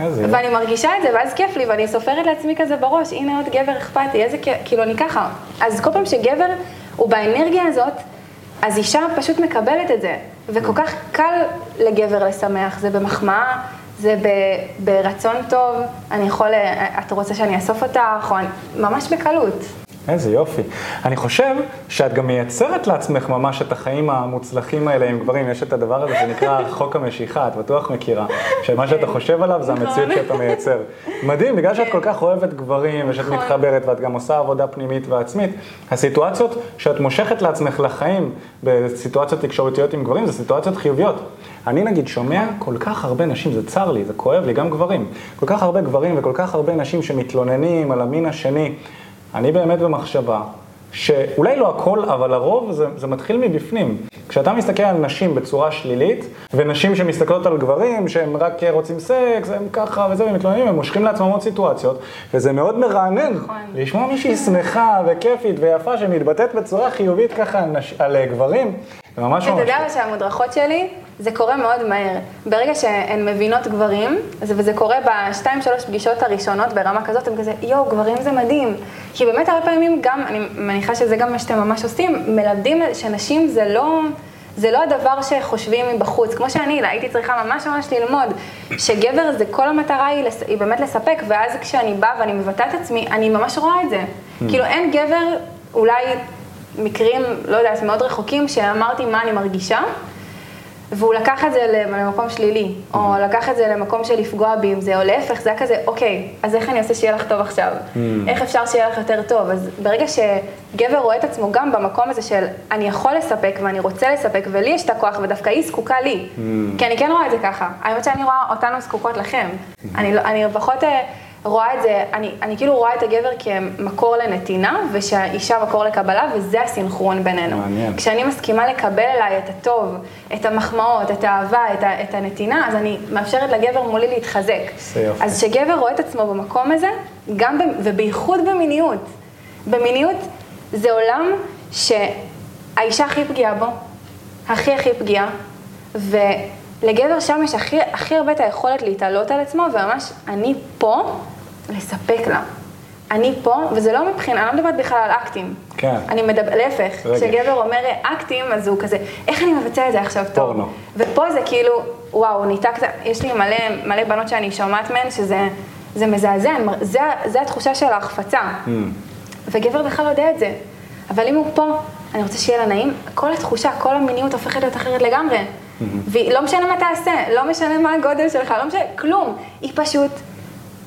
A: איזה יופי.
B: ואני מרגישה את זה, ואז כיף לי, ואני סופרת לעצמי כזה בראש, הנה עוד גבר אכפתי, איזה כיף, כאילו, אני ככה. אז כל פעם שגבר הוא באנרגיה הזאת, אז אישה פשוט מקבלת את זה. וכל כך קל לגבר לשמח, זה במחמאה, זה ב- ברצון טוב, אני יכול, את רוצה שאני אאסוף אותך, או אני, ממש בקלות.
A: איזה יופי. אני חושב שאת גם מייצרת לעצמך ממש את החיים המוצלחים האלה עם גברים. יש את הדבר הזה שנקרא חוק המשיכה, את בטוח מכירה. שמה שאתה חושב עליו זה המציאות
B: נכון.
A: שאתה מייצר. מדהים, בגלל שאת כל כך אוהבת גברים ושאת
B: נכון.
A: מתחברת ואת גם עושה עבודה פנימית ועצמית, הסיטואציות שאת מושכת לעצמך לחיים בסיטואציות תקשורתיות עם גברים זה סיטואציות חיוביות. אני נגיד שומע כל כך הרבה נשים, זה צר לי, זה כואב לי, גם גברים. כל כך הרבה גברים וכל כך הרבה נשים שמתלוננים על המין השני. אני באמת במחשבה שאולי לא הכל, אבל הרוב זה, זה מתחיל מבפנים. כשאתה מסתכל על נשים בצורה שלילית, ונשים שמסתכלות על גברים שהם רק רוצים סקס, הם ככה וזה, ומתלוננים, הם מושכים לעצמם עוד סיטואציות, וזה מאוד מרענן
B: נכון.
A: לשמוע מישהי שמחה וכיפית ויפה שמתבטאת בצורה חיובית ככה על, נש... על גברים, זה ממש
B: אתה
A: ממש...
B: יודע מה שהמודרכות שלי, זה קורה מאוד מהר. ברגע שהן מבינות גברים, זה- וזה קורה בשתיים שלוש פגישות הראשונות ברמה כזאת, הם כזה, יואו, גברים זה מדהים. כי באמת הרבה פעמים גם, אני מניחה שזה גם מה שאתם ממש עושים, מלמדים שנשים זה לא... זה לא הדבר שחושבים מבחוץ, כמו שאני, הייתי צריכה ממש ממש ללמוד, שגבר זה כל המטרה היא, לס, היא באמת לספק, ואז כשאני באה ואני מבטאת את עצמי, אני ממש רואה את זה. כאילו אין גבר, אולי מקרים, לא יודעת, מאוד רחוקים, שאמרתי מה אני מרגישה, והוא לקח את זה למקום שלילי, או לקח את זה למקום של לפגוע בי עם זה, או להפך, זה היה כזה, אוקיי, אז איך אני אעשה שיהיה לך טוב עכשיו? איך אפשר שיהיה לך יותר טוב? אז ברגע שגבר רואה את עצמו גם במקום הזה של אני יכול לספק ואני רוצה לספק, ולי יש את הכוח, ודווקא היא זקוקה לי, כי אני כן רואה את זה ככה. האמת שאני רואה אותנו זקוקות לכם. אני, לא- אני פחות... אה, רואה את זה, אני, אני כאילו רואה את הגבר כמקור לנתינה, ושהאישה מקור לקבלה, וזה הסינכרון בינינו.
A: מעניין.
B: כשאני מסכימה לקבל אליי את הטוב, את המחמאות, את האהבה, את, ה, את הנתינה, אז אני מאפשרת לגבר מולי להתחזק.
A: זה יופי.
B: אז כשגבר רואה את עצמו במקום הזה, גם, ב, ובייחוד במיניות, במיניות זה עולם ש... האישה הכי פגיעה בו, הכי הכי פגיעה, ולגבר שם יש הכי, הכי הרבה את היכולת להתעלות על עצמו, וממש, אני פה לספק לה. אני פה, וזה לא מבחינה, אני לא מדברת בכלל על אקטים.
A: כן.
B: אני מדבר, להפך. כשגבר אומר אקטים, אז הוא כזה, איך אני מבצע את זה עכשיו טוב?
A: פורנו.
B: ופה זה כאילו, וואו, ניתקת, יש לי מלא, מלא בנות שאני שומעת מהן, שזה זה מזעזע, זה, זה התחושה של ההחפצה.
A: Mm.
B: וגבר בכלל לא יודע את זה. אבל אם הוא פה, אני רוצה שיהיה לה נעים, כל התחושה, כל המיניות הופכת להיות אחרת לגמרי. ולא משנה מה תעשה, לא משנה מה הגודל שלך, לא משנה, כלום. היא פשוט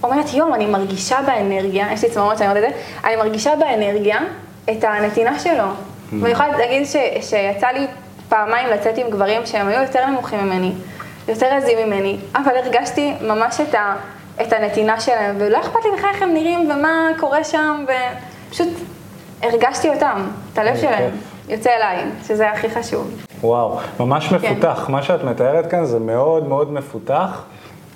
B: אומרת, יום, אני מרגישה באנרגיה, יש לי צמרמורת שאני אומרת את זה, אני מרגישה באנרגיה את הנתינה שלו. ואני יכולה להגיד ש, שיצא לי פעמיים לצאת עם גברים שהם היו יותר נמוכים ממני, יותר עזים ממני, אבל הרגשתי ממש את, ה, את הנתינה שלהם, ולא אכפת לי בכלל איך הם נראים ומה קורה שם, ופשוט הרגשתי אותם, את הלב שלהם. יוצא אליי, שזה הכי חשוב.
A: וואו, ממש
B: כן.
A: מפותח. מה שאת מתארת כאן זה מאוד מאוד מפותח.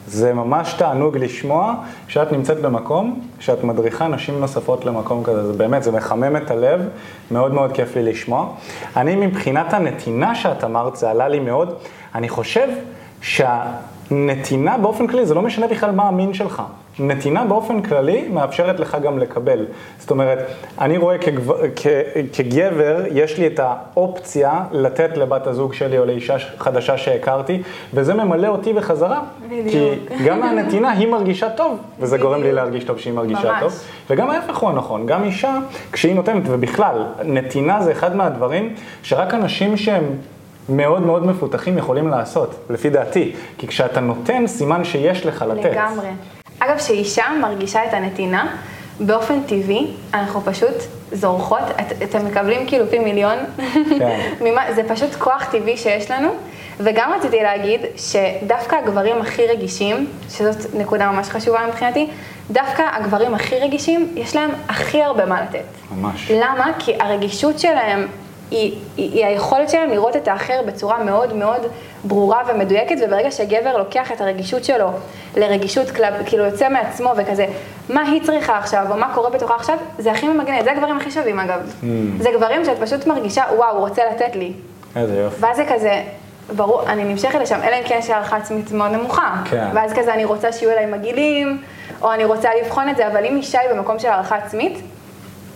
A: זה ממש תענוג לשמוע שאת נמצאת במקום, שאת מדריכה נשים נוספות למקום כזה. זה באמת, זה מחמם את הלב, מאוד מאוד כיף לי לשמוע. אני מבחינת הנתינה שאת אמרת, זה עלה לי מאוד. אני חושב שהנתינה באופן כללי, זה לא משנה בכלל מה המין שלך. נתינה באופן כללי מאפשרת לך גם לקבל. זאת אומרת, אני רואה כגבר, כ, כגבר, יש לי את האופציה לתת לבת הזוג שלי או לאישה חדשה שהכרתי, וזה ממלא אותי בחזרה.
B: בדיוק.
A: כי גם מהנתינה היא מרגישה טוב, וזה גורם לי
B: בדיוק.
A: להרגיש טוב שהיא מרגישה
B: ממש.
A: טוב. וגם ההפך הוא הנכון, גם אישה, כשהיא נותנת, ובכלל, נתינה זה אחד מהדברים שרק אנשים שהם מאוד מאוד מפותחים יכולים לעשות, לפי דעתי. כי כשאתה נותן, סימן שיש לך לתת.
B: לגמרי. אגב, כשאישה מרגישה את הנתינה, באופן טבעי, אנחנו פשוט זורחות, את, אתם מקבלים כאילו פי מיליון,
A: כן.
B: ממה, זה פשוט כוח טבעי שיש לנו. וגם רציתי להגיד שדווקא הגברים הכי רגישים, שזאת נקודה ממש חשובה מבחינתי, דווקא הגברים הכי רגישים, יש להם הכי הרבה מה לתת.
A: ממש.
B: למה? כי הרגישות שלהם היא, היא, היא היכולת שלהם לראות את האחר בצורה מאוד מאוד ברורה ומדויקת, וברגע שגבר לוקח את הרגישות שלו לרגישות, כלב, כאילו יוצא מעצמו וכזה, מה היא צריכה עכשיו, או מה קורה בתוכה עכשיו, זה הכי ממגנט, זה הגברים הכי שווים אגב.
A: Mm.
B: זה גברים שאת פשוט מרגישה, וואו, הוא רוצה לתת לי.
A: איזה יופי.
B: ואז זה כזה, ברור, אני נמשכת לשם, אלא אם כן יש הערכה עצמית מאוד נמוכה.
A: כן.
B: ואז כזה אני רוצה שיהיו אליי מגעילים, או אני רוצה לבחון את זה, אבל אם אישה היא במקום של הערכה עצמית,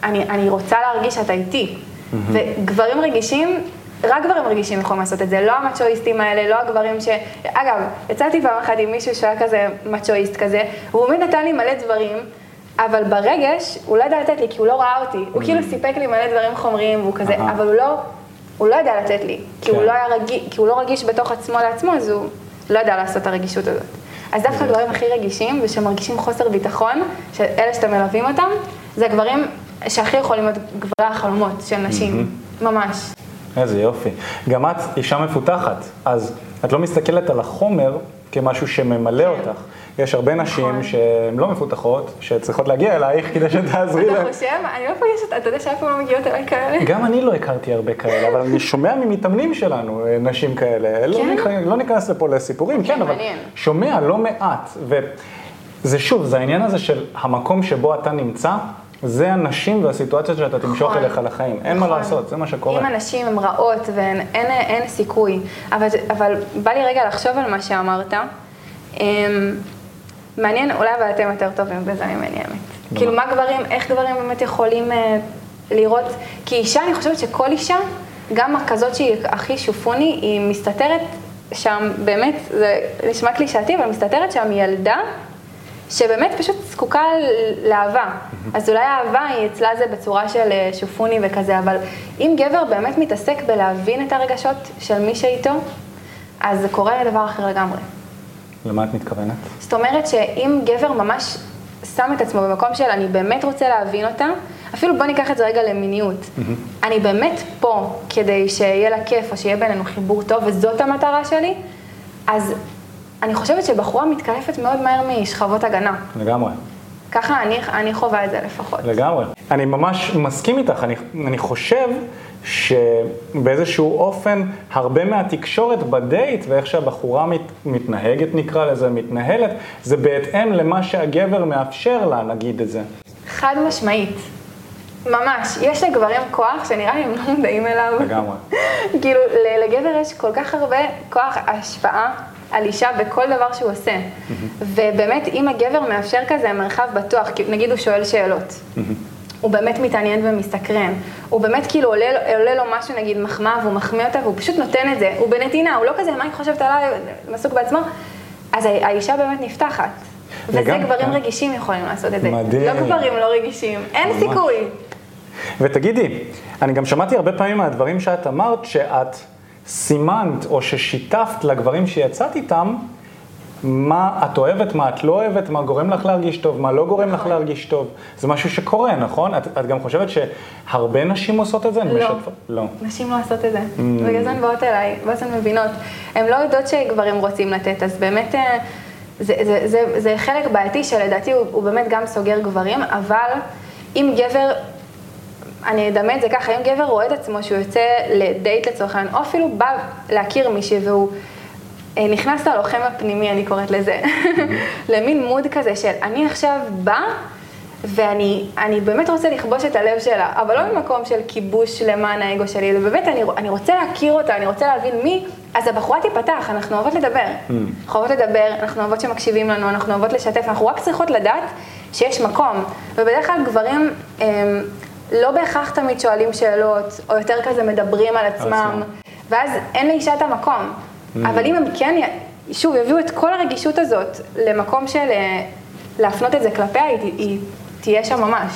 B: אני, אני רוצה להרגיש שאתה איתי. וגברים רגישים, רק גברים רגישים יכולים לעשות את זה, לא המצ'ואיסטים האלה, לא הגברים ש... אגב, יצאתי פעם אחת עם מישהו שהיה כזה מצ'ואיסט כזה, והוא באמת נתן לי מלא דברים, אבל ברגש, הוא לא ידע לתת לי, כי הוא לא ראה אותי. הוא כאילו סיפק לי מלא דברים חומריים, והוא כזה. אבל הוא לא, הוא לא ידע לתת לי, כי הוא
A: כן.
B: לא היה רגיש, כי הוא לא רגיש בתוך עצמו לעצמו, אז הוא לא ידע לעשות את הרגישות הזאת. אז דווקא הגברים הכי רגישים ושמרגישים חוסר ביטחון, שאלה שאתם מלווים אותם, זה הגברים שהכי יכולים להיות גברי החלומות של נשים, ממש.
A: איזה יופי. גם את אישה מפותחת, אז את לא מסתכלת על החומר כמשהו שממלא
B: כן.
A: אותך. יש הרבה נשים
B: נכון.
A: שהן לא מפותחות, שצריכות להגיע אלייך כדי שתעזרי להן.
B: אתה חושב? אני לא פוגשת, אתה יודע שאף פעם לא מגיעות אליי כאלה?
A: גם אני לא הכרתי הרבה כאלה, אבל אני שומע ממתאמנים שלנו אה, נשים כאלה. לא,
B: כן?
A: לא ניכנס לפה לסיפורים, כן, אבל. שומע לא מעט. וזה שוב, זה העניין הזה של המקום שבו אתה נמצא, זה הנשים והסיטואציות שאתה תמשוך
B: נכון.
A: אליך לחיים. אין מה
B: נכון.
A: לעשות, זה מה שקורה.
B: אם הנשים הן רעות ואין אין, אין סיכוי, אבל, אבל בא לי רגע לחשוב על מה שאמרת. אמ, מעניין, אולי אבל אתם יותר טובים בזה ממני האמת. כאילו מה גברים, איך גברים באמת יכולים אה, לראות, כי אישה, אני חושבת שכל אישה, גם כזאת שהיא הכי שופוני, היא מסתתרת שם, באמת, זה נשמע קלישאתי, אבל מסתתרת שם ילדה שבאמת פשוט זקוקה לאהבה. אז אולי האהבה היא אצלה זה בצורה של אה, שופוני וכזה, אבל אם גבר באמת מתעסק בלהבין את הרגשות של מי שאיתו, אז זה קורה דבר אחר לגמרי.
A: למה את מתכוונת?
B: זאת אומרת שאם גבר ממש שם את עצמו במקום של אני באמת רוצה להבין אותה, אפילו בוא ניקח את זה רגע למיניות. אני באמת פה כדי שיהיה לה כיף או שיהיה בינינו חיבור טוב וזאת המטרה שלי, אז אני חושבת שבחורה מתקלפת מאוד מהר משכבות הגנה.
A: לגמרי.
B: ככה אני, אני חווה את זה לפחות.
A: לגמרי. אני ממש מסכים איתך, אני, אני חושב שבאיזשהו אופן, הרבה מהתקשורת בדייט ואיך שהבחורה מת, מתנהגת, נקרא לזה, מתנהלת, זה בהתאם למה שהגבר מאפשר לה, נגיד את זה.
B: חד משמעית. ממש. יש לגברים כוח שנראה לי הם לא מודעים אליו.
A: לגמרי.
B: כאילו, לגבר יש כל כך הרבה כוח השפעה על אישה בכל דבר שהוא עושה. ובאמת, אם הגבר מאפשר כזה מרחב בטוח, נגיד הוא שואל שאלות. הוא באמת מתעניין ומסתקרן, הוא באמת כאילו עולה, עולה לו משהו, נגיד מחמאה, והוא מחמיא אותה, והוא פשוט נותן את זה, הוא בנתינה, הוא לא כזה, מה היא חושבת עליי, עסוק בעצמו, אז האישה באמת נפתחת. וזה
A: לגמרי,
B: גברים
A: כן.
B: רגישים יכולים לעשות את זה.
A: מדהים.
B: לא גברים לא רגישים, אין
A: ממש.
B: סיכוי.
A: ותגידי, אני גם שמעתי הרבה פעמים מהדברים שאת אמרת, שאת סימנת או ששיתפת לגברים שיצאת איתם, מה את אוהבת, מה את לא אוהבת, מה גורם לך להרגיש טוב, מה לא גורם לך
B: נכון.
A: להרגיש טוב. זה משהו שקורה, נכון? את, את גם חושבת שהרבה נשים עושות את זה?
B: לא.
A: משתפות? לא.
B: נשים לא עושות את זה. בגלל זה הן באות אליי, ואז הן מבינות. הן לא יודעות שגברים רוצים לתת, אז באמת אה, זה, זה, זה, זה חלק בעייתי שלדעתי הוא, הוא באמת גם סוגר גברים, אבל אם גבר, אני אדמה את זה ככה, אם גבר רואה את עצמו שהוא יוצא לדייט לצורך העניין, או אפילו בא להכיר מישהי והוא... אה, נכנס ללוחם הפנימי, אני קוראת לזה, למין מוד כזה של אני עכשיו בא ואני אני באמת רוצה לכבוש את הלב שלה, אבל לא ממקום של כיבוש למען האגו שלי, אלא באמת אני, אני רוצה להכיר אותה, אני רוצה להבין מי, אז הבחורה תיפתח, אנחנו אוהבות לדבר. אנחנו אוהבות לדבר, אנחנו אוהבות שמקשיבים לנו, אנחנו אוהבות לשתף, אנחנו רק צריכות לדעת שיש מקום. ובדרך כלל גברים הם, לא בהכרח תמיד שואלים שאלות, או יותר כזה מדברים על עצמם. ואז אין לאישה את המקום. אבל אם הם כן, שוב, יביאו את כל הרגישות הזאת למקום של אה, להפנות את זה כלפיה, היא תהיה שם ממש.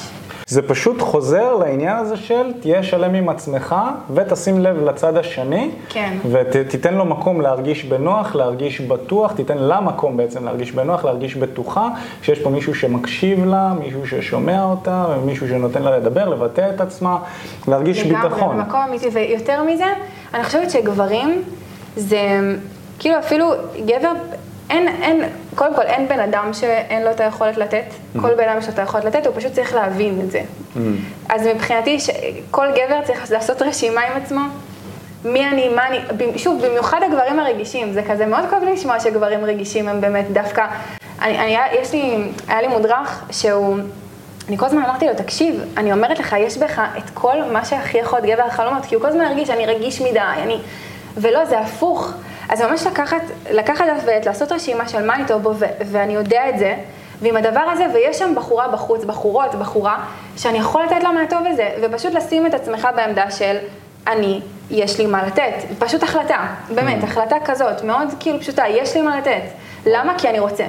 A: זה פשוט חוזר לעניין הזה של תהיה שלם עם עצמך ותשים לב לצד השני.
B: כן.
A: ותיתן לו מקום להרגיש בנוח, להרגיש בטוח, תיתן לה מקום בעצם להרגיש בנוח, להרגיש בטוחה, שיש פה מישהו שמקשיב לה, מישהו ששומע אותה, מישהו שנותן לה לדבר, לבטא את עצמה, להרגיש ביטחון.
B: לגמרי, במקום אמיתי, ויותר מזה, אני חושבת שגברים, זה כאילו אפילו גבר, אין, אין, קודם כל אין בן אדם שאין לו את היכולת לתת, כל בן אדם יש לו את היכולת לתת, הוא פשוט צריך להבין את זה. אז מבחינתי, ש- כל גבר צריך לעשות רשימה עם עצמו. מי אני, מה אני, שוב, במיוחד הגברים הרגישים, זה כזה מאוד כואב לי לשמוע שגברים רגישים הם באמת דווקא, אני, אני, יש לי, היה לי מודרך שהוא, אני כל הזמן אמרתי לו, תקשיב, אני אומרת לך, יש בך את כל מה שהכי יכול להיות גבר החלומות, כי הוא כל הזמן הרגיש שאני רגיש מדי, אני... ולא, זה הפוך. אז ממש לקחת, לקחת דף ועט, לעשות רשימה של מה אני טוב בו, ואני יודע את זה, ועם הדבר הזה, ויש שם בחורה בחוץ, בחורות, בחורה, שאני יכול לתת לה מהטוב הזה, ופשוט לשים את עצמך בעמדה של אני, יש לי מה לתת. פשוט החלטה, באמת, החלטה כזאת, מאוד כאילו פשוטה, יש לי מה לתת. למה? כי אני רוצה.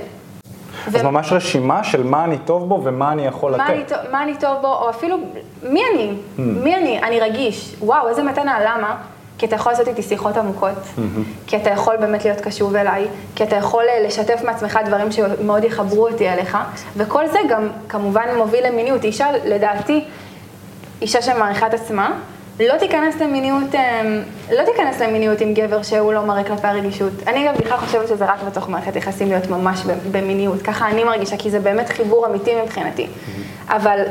A: אז
B: ו-
A: ממש רשימה של מה אני טוב בו ומה אני יכול
B: מה אני,
A: לתת.
B: טוב- מה אני טוב בו, או אפילו, מי אני? מי אני? אני רגיש. וואו, איזה מתנה, למה? כי אתה יכול לעשות איתי שיחות עמוקות, כי אתה יכול באמת להיות קשוב אליי, כי אתה יכול אה, לשתף מעצמך דברים שמאוד יחברו אותי אליך, וכל זה גם כמובן מוביל למיניות. אישה, לדעתי, אישה שמעריכה את עצמה, לא תיכנס למיניות, אה, לא תיכנס למיניות עם גבר שהוא לא מראה כלפי הרגישות. אני גם בכלל חושבת שזה רק בתוך מערכת יחסים להיות ממש במיניות, ככה אני מרגישה, כי זה באמת חיבור אמיתי מבחינתי. אבל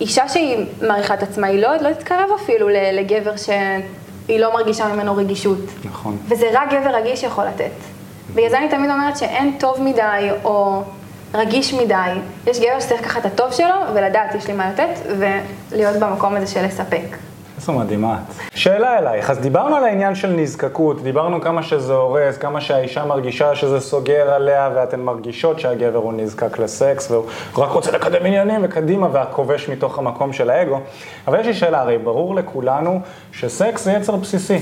B: אישה שהיא מעריכה את עצמה, היא לא, לא תתקרב אפילו לגבר שהיא לא מרגישה ממנו רגישות.
A: נכון.
B: וזה רק גבר רגיש יכול לתת. בגלל זה אני תמיד אומרת שאין טוב מדי או רגיש מדי. יש גבר שצריך לקחת את הטוב שלו ולדעת יש לי מה לתת ולהיות במקום הזה של לספק.
A: איזו מדהימה את. שאלה אלייך, אז דיברנו על העניין של נזקקות, דיברנו כמה שזה הורס, כמה שהאישה מרגישה שזה סוגר עליה, ואתן מרגישות שהגבר הוא נזקק לסקס, והוא רק רוצה לקדם עניינים וקדימה, והכובש מתוך המקום של האגו. אבל יש לי שאלה, הרי ברור לכולנו שסקס זה יצר בסיסי.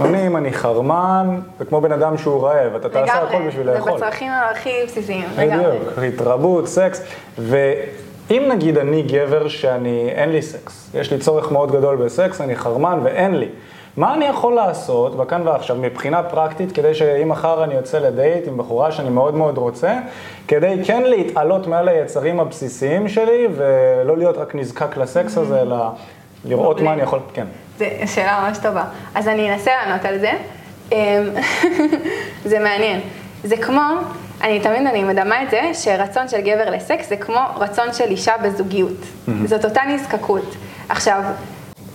A: אני, אם אני חרמן, זה כמו בן אדם שהוא רעב, אתה תעשה הכל בשביל
B: זה
A: לאכול.
B: בצרכים הכי בסיסיים, לגמרי.
A: בדיוק, התרבות, סקס. ואם נגיד אני גבר שאני, אין לי סקס, יש לי צורך מאוד גדול בסקס, אני חרמן ואין לי. מה אני יכול לעשות בכאן ועכשיו מבחינה פרקטית, כדי שאם מחר אני יוצא לדייט עם בחורה שאני מאוד מאוד רוצה, כדי כן להתעלות מעל היצרים הבסיסיים שלי, ולא להיות רק נזקק לסקס הזה, אלא לראות מה אני יכול, כן.
B: זו שאלה ממש טובה. אז אני אנסה לענות על זה. אמ, זה מעניין. זה כמו, אני תמיד אני מדמה את זה, שרצון של גבר לסקס זה כמו רצון של אישה בזוגיות. זאת אותה נזקקות. עכשיו,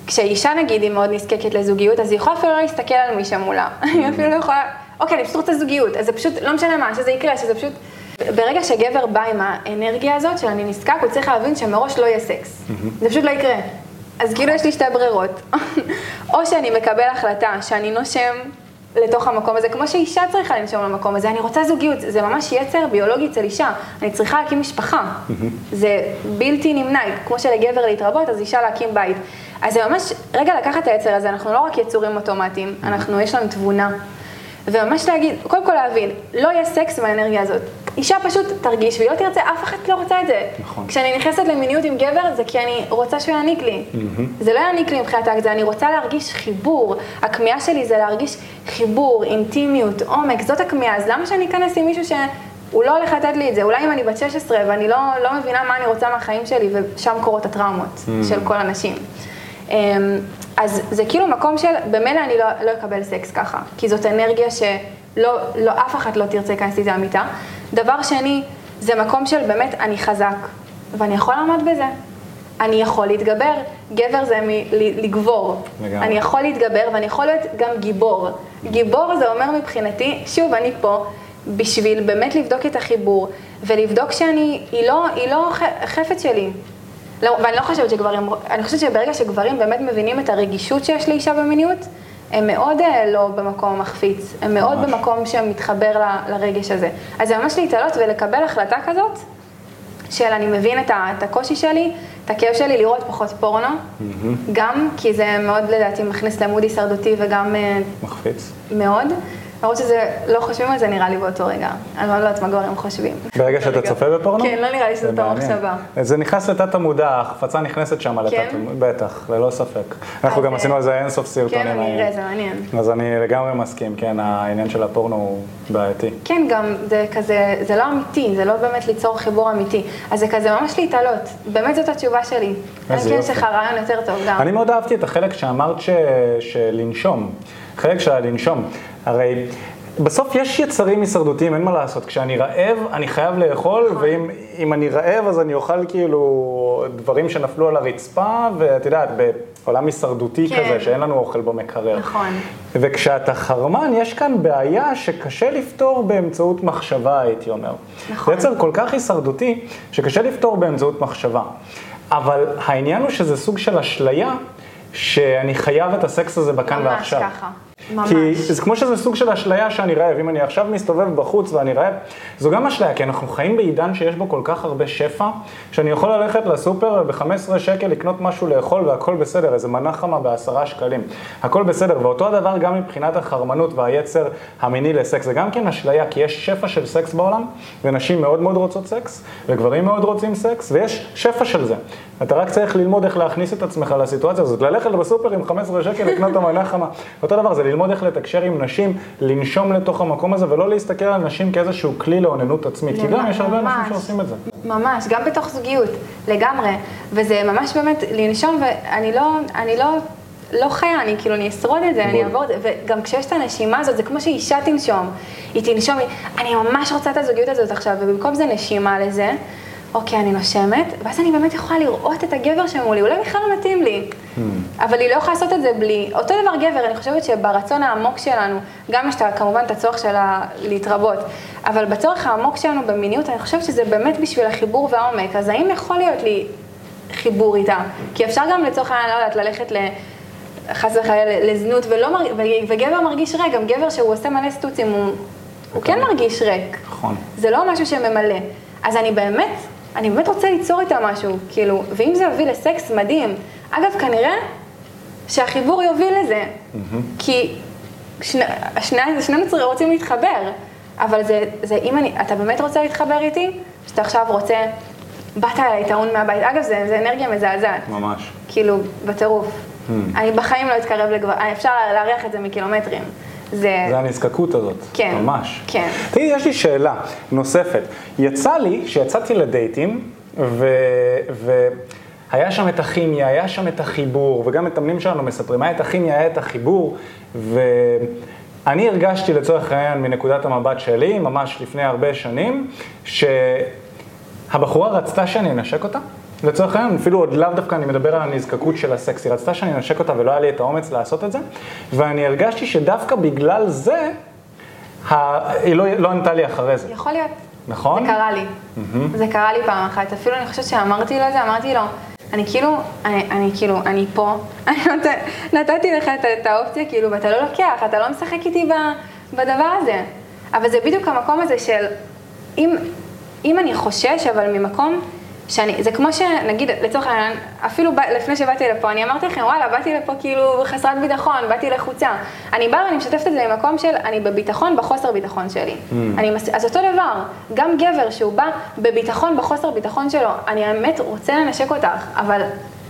B: כשאישה נגיד היא מאוד נזקקת לזוגיות, אז היא יכולה אפילו לא להסתכל על מי שמולה. היא אפילו לא יכולה, אוקיי, אני פשוט רוצה זוגיות, אז זה פשוט, לא משנה מה, שזה יקרה, שזה פשוט... ברגע שגבר בא עם האנרגיה הזאת של אני נזקק, הוא צריך להבין שמראש לא יהיה סקס. זה פשוט לא יקרה. אז כאילו יש לי שתי ברירות. או שאני מקבל החלטה שאני נושם לתוך המקום הזה, כמו שאישה צריכה לנשום למקום הזה, אני רוצה זוגיות, זה ממש יצר ביולוגי אצל אישה, אני צריכה להקים משפחה, זה בלתי נמנע, כמו שלגבר להתרבות, אז אישה להקים בית. אז זה ממש, רגע לקחת את היצר הזה, אנחנו לא רק יצורים אוטומטיים, אנחנו, יש לנו תבונה. וממש להגיד, קודם כל להבין, לא יהיה סקס באנרגיה הזאת. אישה פשוט תרגיש והיא לא תרצה, אף אחד לא רוצה את זה.
A: נכון.
B: כשאני נכנסת למיניות עם גבר, זה כי אני רוצה שהוא יעניק לי. זה לא יעניק לי מבחינת האקט, זה אני רוצה להרגיש חיבור. הכמיהה שלי זה להרגיש חיבור, אינטימיות, עומק, זאת הכמיהה. אז למה שאני אכנס עם מישהו שהוא לא הולך לתת לי את זה? אולי אם אני בת 16 ואני לא, לא מבינה מה אני רוצה מהחיים שלי, ושם קורות הטראומות של כל הנשים. אז זה כאילו מקום של, במילא אני לא, לא אקבל סקס ככה, כי זאת אנרגיה שלא, לא, אף אחד לא תרצה להיכנס איתה המיטה. דבר שני, זה מקום של באמת, אני חזק, ואני יכול לעמוד בזה. אני יכול להתגבר, גבר זה מלגבור.
A: לגמרי.
B: אני יכול להתגבר ואני יכול להיות גם גיבור. גיבור זה אומר מבחינתי, שוב, אני פה בשביל באמת לבדוק את החיבור, ולבדוק שאני, היא לא, היא לא חפץ שלי. לא, ואני לא חושבת שגברים, אני חושבת שברגע שגברים באמת מבינים את הרגישות שיש לאישה במיניות, הם מאוד אה, לא במקום מחפיץ, הם מאוד
A: ממש.
B: במקום שמתחבר ל- לרגש הזה. אז זה ממש להתעלות ולקבל החלטה כזאת, של אני מבין את, ה, את הקושי שלי, את הכאב שלי לראות פחות פורנו, גם כי זה מאוד לדעתי מכניס למוד הישרדותי וגם אה,
A: מחפיץ.
B: מאוד. למרות שזה, לא חושבים על זה נראה לי באותו רגע. אני לא יודעת מה גברים חושבים.
A: ברגע שאתה צופה בפורנו?
B: כן, לא נראה לי שזאת. המחשבה.
A: זה נכנס לתת המודע, ההחפצה נכנסת שם לתת,
B: כן?
A: בטח, ללא ספק. אנחנו גם עשינו על זה אינסוף סרטונים.
B: כן, אני. אראה, זה מעניין.
A: אז אני לגמרי מסכים, כן, העניין של הפורנו הוא בעייתי.
B: כן, גם זה כזה, זה לא אמיתי, זה לא באמת ליצור חיבור אמיתי. אז זה כזה ממש להתעלות. באמת זאת התשובה שלי.
A: איזה
B: כן יש
A: יופי.
B: לך רעיון יותר טוב גם.
A: אני מאוד אהבתי את החלק שאמרת. שלנשום, חלק של הלנשום. הרי בסוף יש יצרים הישרדותיים, אין מה לעשות. כשאני רעב, אני חייב לאכול,
B: נכון.
A: ואם אם אני רעב, אז אני אוכל כאילו דברים שנפלו על הרצפה, ואת יודעת, בעולם הישרדותי
B: כן.
A: כזה, שאין לנו אוכל במקרר.
B: נכון.
A: וכשאתה חרמן, יש כאן בעיה שקשה לפתור באמצעות מחשבה, הייתי אומר.
B: נכון.
A: זה יצר כל כך הישרדותי, שקשה לפתור באמצעות מחשבה. אבל העניין הוא שזה סוג של אשליה, שאני חייב את הסקס הזה בכאן
B: ממש
A: ועכשיו.
B: ככה. ממש.
A: כי זה כמו שזה סוג של אשליה שאני רעב, אם אני עכשיו מסתובב בחוץ ואני רעב, זו גם אשליה, כי אנחנו חיים בעידן שיש בו כל כך הרבה שפע, שאני יכול ללכת לסופר ב-15 שקל לקנות משהו לאכול והכל בסדר, איזה מנה חמה בעשרה שקלים. הכל בסדר, ואותו הדבר גם מבחינת החרמנות והיצר המיני לסקס, זה גם כן אשליה, כי יש שפע של סקס בעולם, ונשים מאוד מאוד רוצות סקס, וגברים מאוד רוצים סקס, ויש שפע של זה. אתה רק צריך ללמוד איך להכניס את עצמך לסיטואציה הזאת, ללכת בסופר עם 15 שקל לקנות את המנה חמה. אותו דבר, זה ללמוד איך לתקשר עם נשים, לנשום לתוך המקום הזה, ולא להסתכל על נשים כאיזשהו כלי לאוננות עצמית, כי גם יש הרבה אנשים. שעושים את זה.
B: ממש, גם בתוך זוגיות, לגמרי. וזה ממש באמת לנשום, ואני לא, אני לא, לא חיה, אני כאילו, אני אשרוד את זה, אני
A: בול.
B: אעבור את זה, וגם כשיש את הנשימה הזאת, זה כמו שאישה תנשום. היא תנשום, היא- אני ממש רוצה את הזוגיות הזאת עכשיו, ובמקום זה נשימה לזה, אוקיי, אני נושמת, ואז אני באמת יכולה לראות את הגבר שמולי, אולי בכלל לא מתאים לי. אבל היא לא יכולה לעשות את זה בלי, אותו דבר גבר, אני חושבת שברצון העמוק שלנו, גם יש כמובן את הצורך שלה להתרבות, אבל בצורך העמוק שלנו במיניות, אני חושבת שזה באמת בשביל החיבור והעומק, אז האם יכול להיות לי חיבור איתה? כי אפשר גם לצורך העניין, לא יודעת, ללכת ל... חס וחלילה לזנות, ולא מרג... וגבר מרגיש ריק, גם גבר שהוא עושה מלא סטוצים, הוא, הוא כן מרגיש ריק.
A: נכון.
B: זה לא משהו שממלא. אז אני באמת, אני באמת רוצה ליצור איתה משהו, כאילו, ואם זה יוביל לסקס, מדהים. אגב, כנראה שהחיבור יוביל לזה, כי שני, שני, צר- רוצים להתחבר, אבל זה, זה אם אני, אתה באמת רוצה להתחבר איתי, שאתה עכשיו רוצה, באת אליי טעון מהבית, אגב, זה, זה אנרגיה מזעזעת,
A: ממש.
B: כאילו, בטירוף. אני בחיים לא אתקרב לגבר, אפשר להריח את זה מקילומטרים. זה,
A: זה הנזקקות הזאת.
B: כן.
A: ממש.
B: כן.
A: תראי, יש לי שאלה נוספת. יצא לי, שיצאתי לדייטים, ו... והיה שם את הכימיה, היה שם את החיבור, וגם מתאמנים שלנו מספרים, היה את הכימיה, היה את החיבור, ואני הרגשתי לצורך העניין מנקודת המבט שלי, ממש לפני הרבה שנים, שהבחורה רצתה שאני אנשק אותה. לצורך העניין, אפילו עוד לאו דווקא אני מדבר על הנזקקות של הסקס, היא רצתה שאני אנשק אותה ולא היה לי את האומץ לעשות את זה, ואני הרגשתי שדווקא בגלל זה. היא לא, לא ענתה לי אחרי זה,
B: יכול להיות.
A: נכון?
B: זה קרה לי. זה קרה לי פעם אחת. אפילו אני חושבת שאמרתי לו את זה, אמרתי לו, אני כאילו, אני, אני כאילו, אני פה, אני נות, נתתי לך את, את האופציה, כאילו, ואתה לא לוקח, אתה לא משחק איתי ב, בדבר הזה. אבל זה בדיוק המקום הזה של, אם, אם אני חושש, אבל ממקום שאני, זה כמו שנגיד, לצורך העניין, אפילו ב, לפני שבאתי לפה, אני אמרתי לכם, וואלה, באתי לפה כאילו חסרת ביטחון, באתי לחוצה. אני באה ואני משתפת את זה ממקום של, אני בביטחון, בחוסר ביטחון שלי. Mm. אני, אז אותו דבר, גם גבר שהוא בא בביטחון, בחוסר ביטחון שלו, אני האמת רוצה לנשק אותך, אבל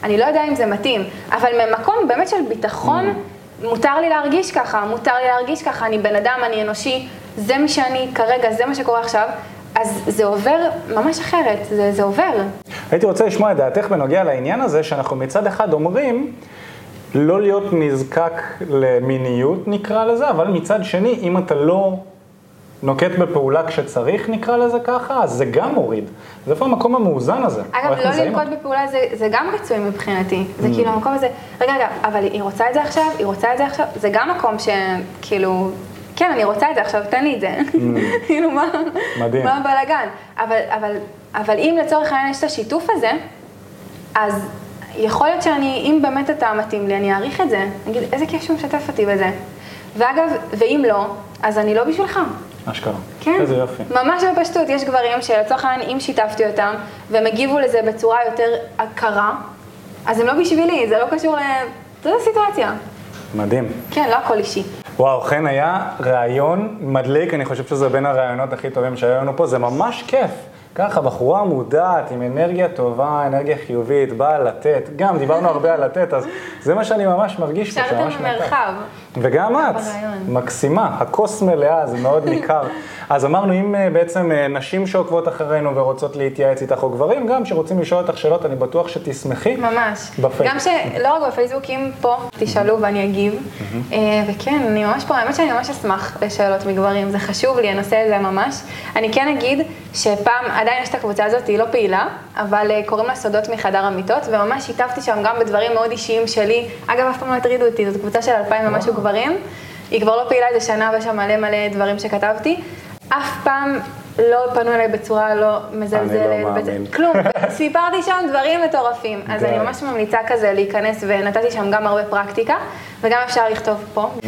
B: אני לא יודע אם זה מתאים. אבל ממקום באמת של ביטחון, mm. מותר לי להרגיש ככה, מותר לי להרגיש ככה, אני בן אדם, אני אנושי, זה מי שאני כרגע, זה מה שקורה עכשיו. אז זה עובר ממש אחרת, זה, זה עובר.
A: הייתי רוצה לשמוע את דעתך בנוגע לעניין הזה, שאנחנו מצד אחד אומרים לא להיות נזקק למיניות נקרא לזה, אבל מצד שני, אם אתה לא נוקט בפעולה כשצריך נקרא לזה ככה, אז זה גם מוריד. זה איפה המקום המאוזן הזה?
B: אגב, לא לנקוט בפעולה זה, זה גם רצוי מבחינתי. זה mm. כאילו המקום הזה, רגע, רגע, אבל היא רוצה את זה עכשיו, היא רוצה את זה עכשיו, זה גם מקום שכאילו... כן, אני רוצה את זה עכשיו, תן לי את זה. Mm. כאילו, מה, מדהים. מה הבלאגן? אבל, אבל, אבל אם לצורך העניין יש את השיתוף הזה, אז יכול להיות שאני, אם באמת אתה מתאים לי, אני אעריך את זה. אני אגיד, איזה כיף שהוא משתף אותי בזה. ואגב, ואם לא, אז אני לא בשבילך.
A: אשכרה.
B: כן.
A: איזה יופי.
B: ממש בפשטות, יש גברים שלצורך העניין, אם שיתפתי אותם, והם הגיבו לזה בצורה יותר הכרה, אז הם לא בשבילי, זה לא קשור ל... זו הסיטואציה.
A: מדהים.
B: כן, לא הכל אישי.
A: וואו, חן היה ראיון מדליק, אני חושב שזה בין הראיונות הכי טובים שהיו לנו פה, זה ממש כיף. ככה, בחורה מודעת, עם אנרגיה טובה, אנרגיה חיובית, באה לתת. גם, דיברנו הרבה על לתת, אז זה מה שאני ממש מרגיש
B: פה, שממש במרחב.
A: וגם את, מקסימה, הכוס מלאה, זה מאוד ניכר. אז אמרנו, אם אה, בעצם אה, נשים שעוקבות אחרינו ורוצות להתייעץ איתך, או גברים גם שרוצים לשאול אותך שאלות, אני בטוח שתשמחי.
B: ממש. בפייסבוק. גם שלא רק בפייסבוק, אם פה תשאלו ואני אגיב. אה, וכן, אני ממש פה, האמת שאני ממש אשמח לשאלות מגברים, זה חשוב לי, הנושא הזה ממש. אני כן אגיד שפעם, עדיין יש את הקבוצה הזאת, היא לא פעילה, אבל קוראים לה סודות מחדר המיטות, וממש שיתפתי שם גם בדברים מאוד אישיים שלי. אגב, אף פעם לא הטרידו אותי, זאת קבוצה של אלפיים ומשהו גברים. היא כבר לא פעילה איזה שנה ויש שם מלא מלא דברים שכתבתי. אף פעם לא פנו אליי בצורה לא מזלזלת.
A: אני לא מאמין.
B: כלום. סיפרתי שם דברים מטורפים. אז אני ממש ממליצה כזה להיכנס, ונתתי שם גם הרבה פרקטיקה, וגם אפשר לכתוב פה. Mm.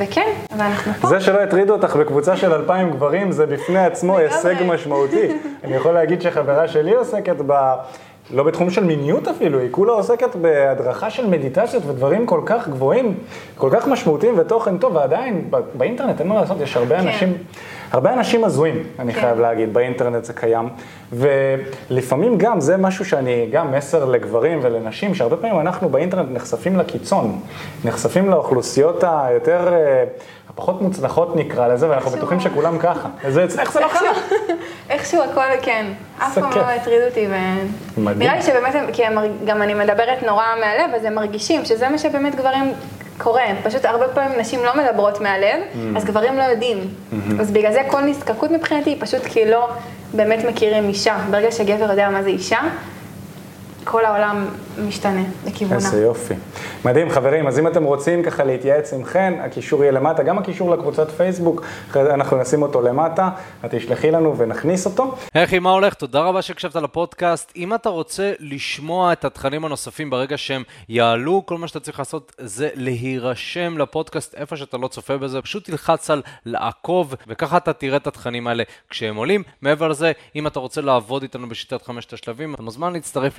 B: וכן, ואנחנו פה.
A: זה שלא הטרידו אותך בקבוצה של אלפיים גברים, זה בפני עצמו הישג משמעותי. אני יכול להגיד שחברה שלי עוסקת ב... לא בתחום של מיניות אפילו, היא כולה עוסקת בהדרכה של מדיטציות ודברים כל כך גבוהים, כל כך משמעותיים ותוכן טוב, ועדיין באינטרנט אין מה לעשות, יש הרבה כן. אנשים, הרבה אנשים הזויים, אני כן. חייב להגיד, באינטרנט זה קיים. ולפעמים גם, זה משהו שאני, גם מסר לגברים ולנשים, שהרבה פעמים אנחנו באינטרנט נחשפים לקיצון, נחשפים לאוכלוסיות היותר... אה, הפחות מוצלחות נקרא לזה, ואנחנו בטוחים שכולם ככה. זה אצלך זה לא ככה.
B: איכשהו הכל, כן. אף פעם לא הטריד אותי. מדהים. נראה לי שבאמת, כי גם אני מדברת נורא מהלב, אז הם מרגישים שזה מה שבאמת גברים קורה. פשוט הרבה פעמים נשים לא מדברות מהלב, mm. אז גברים לא יודעים. Mm-hmm. אז בגלל זה כל נזקקות מבחינתי היא פשוט כי לא באמת מכירים אישה. ברגע שגבר יודע מה זה אישה, כל העולם משתנה לכיוונה.
A: איזה יופי. מדהים, חברים, אז אם אתם רוצים ככה להתייעץ עם חן, הקישור יהיה למטה, גם הקישור לקבוצת פייסבוק, אחרי זה אנחנו נשים אותו למטה, את תשלחי לנו ונכניס אותו.
C: היי, מה הולך? תודה רבה שהקשבת לפודקאסט. אם אתה רוצה לשמוע את התכנים הנוספים ברגע שהם יעלו, כל מה שאתה צריך לעשות זה להירשם לפודקאסט איפה שאתה לא צופה בזה, פשוט תלחץ על לעקוב, וככה אתה תראה את התכנים האלה כשהם עולים. מעבר לזה, אם אתה רוצה לעבוד איתנו בשיטת חמשת השלבים, אתה מוזמן להצטרף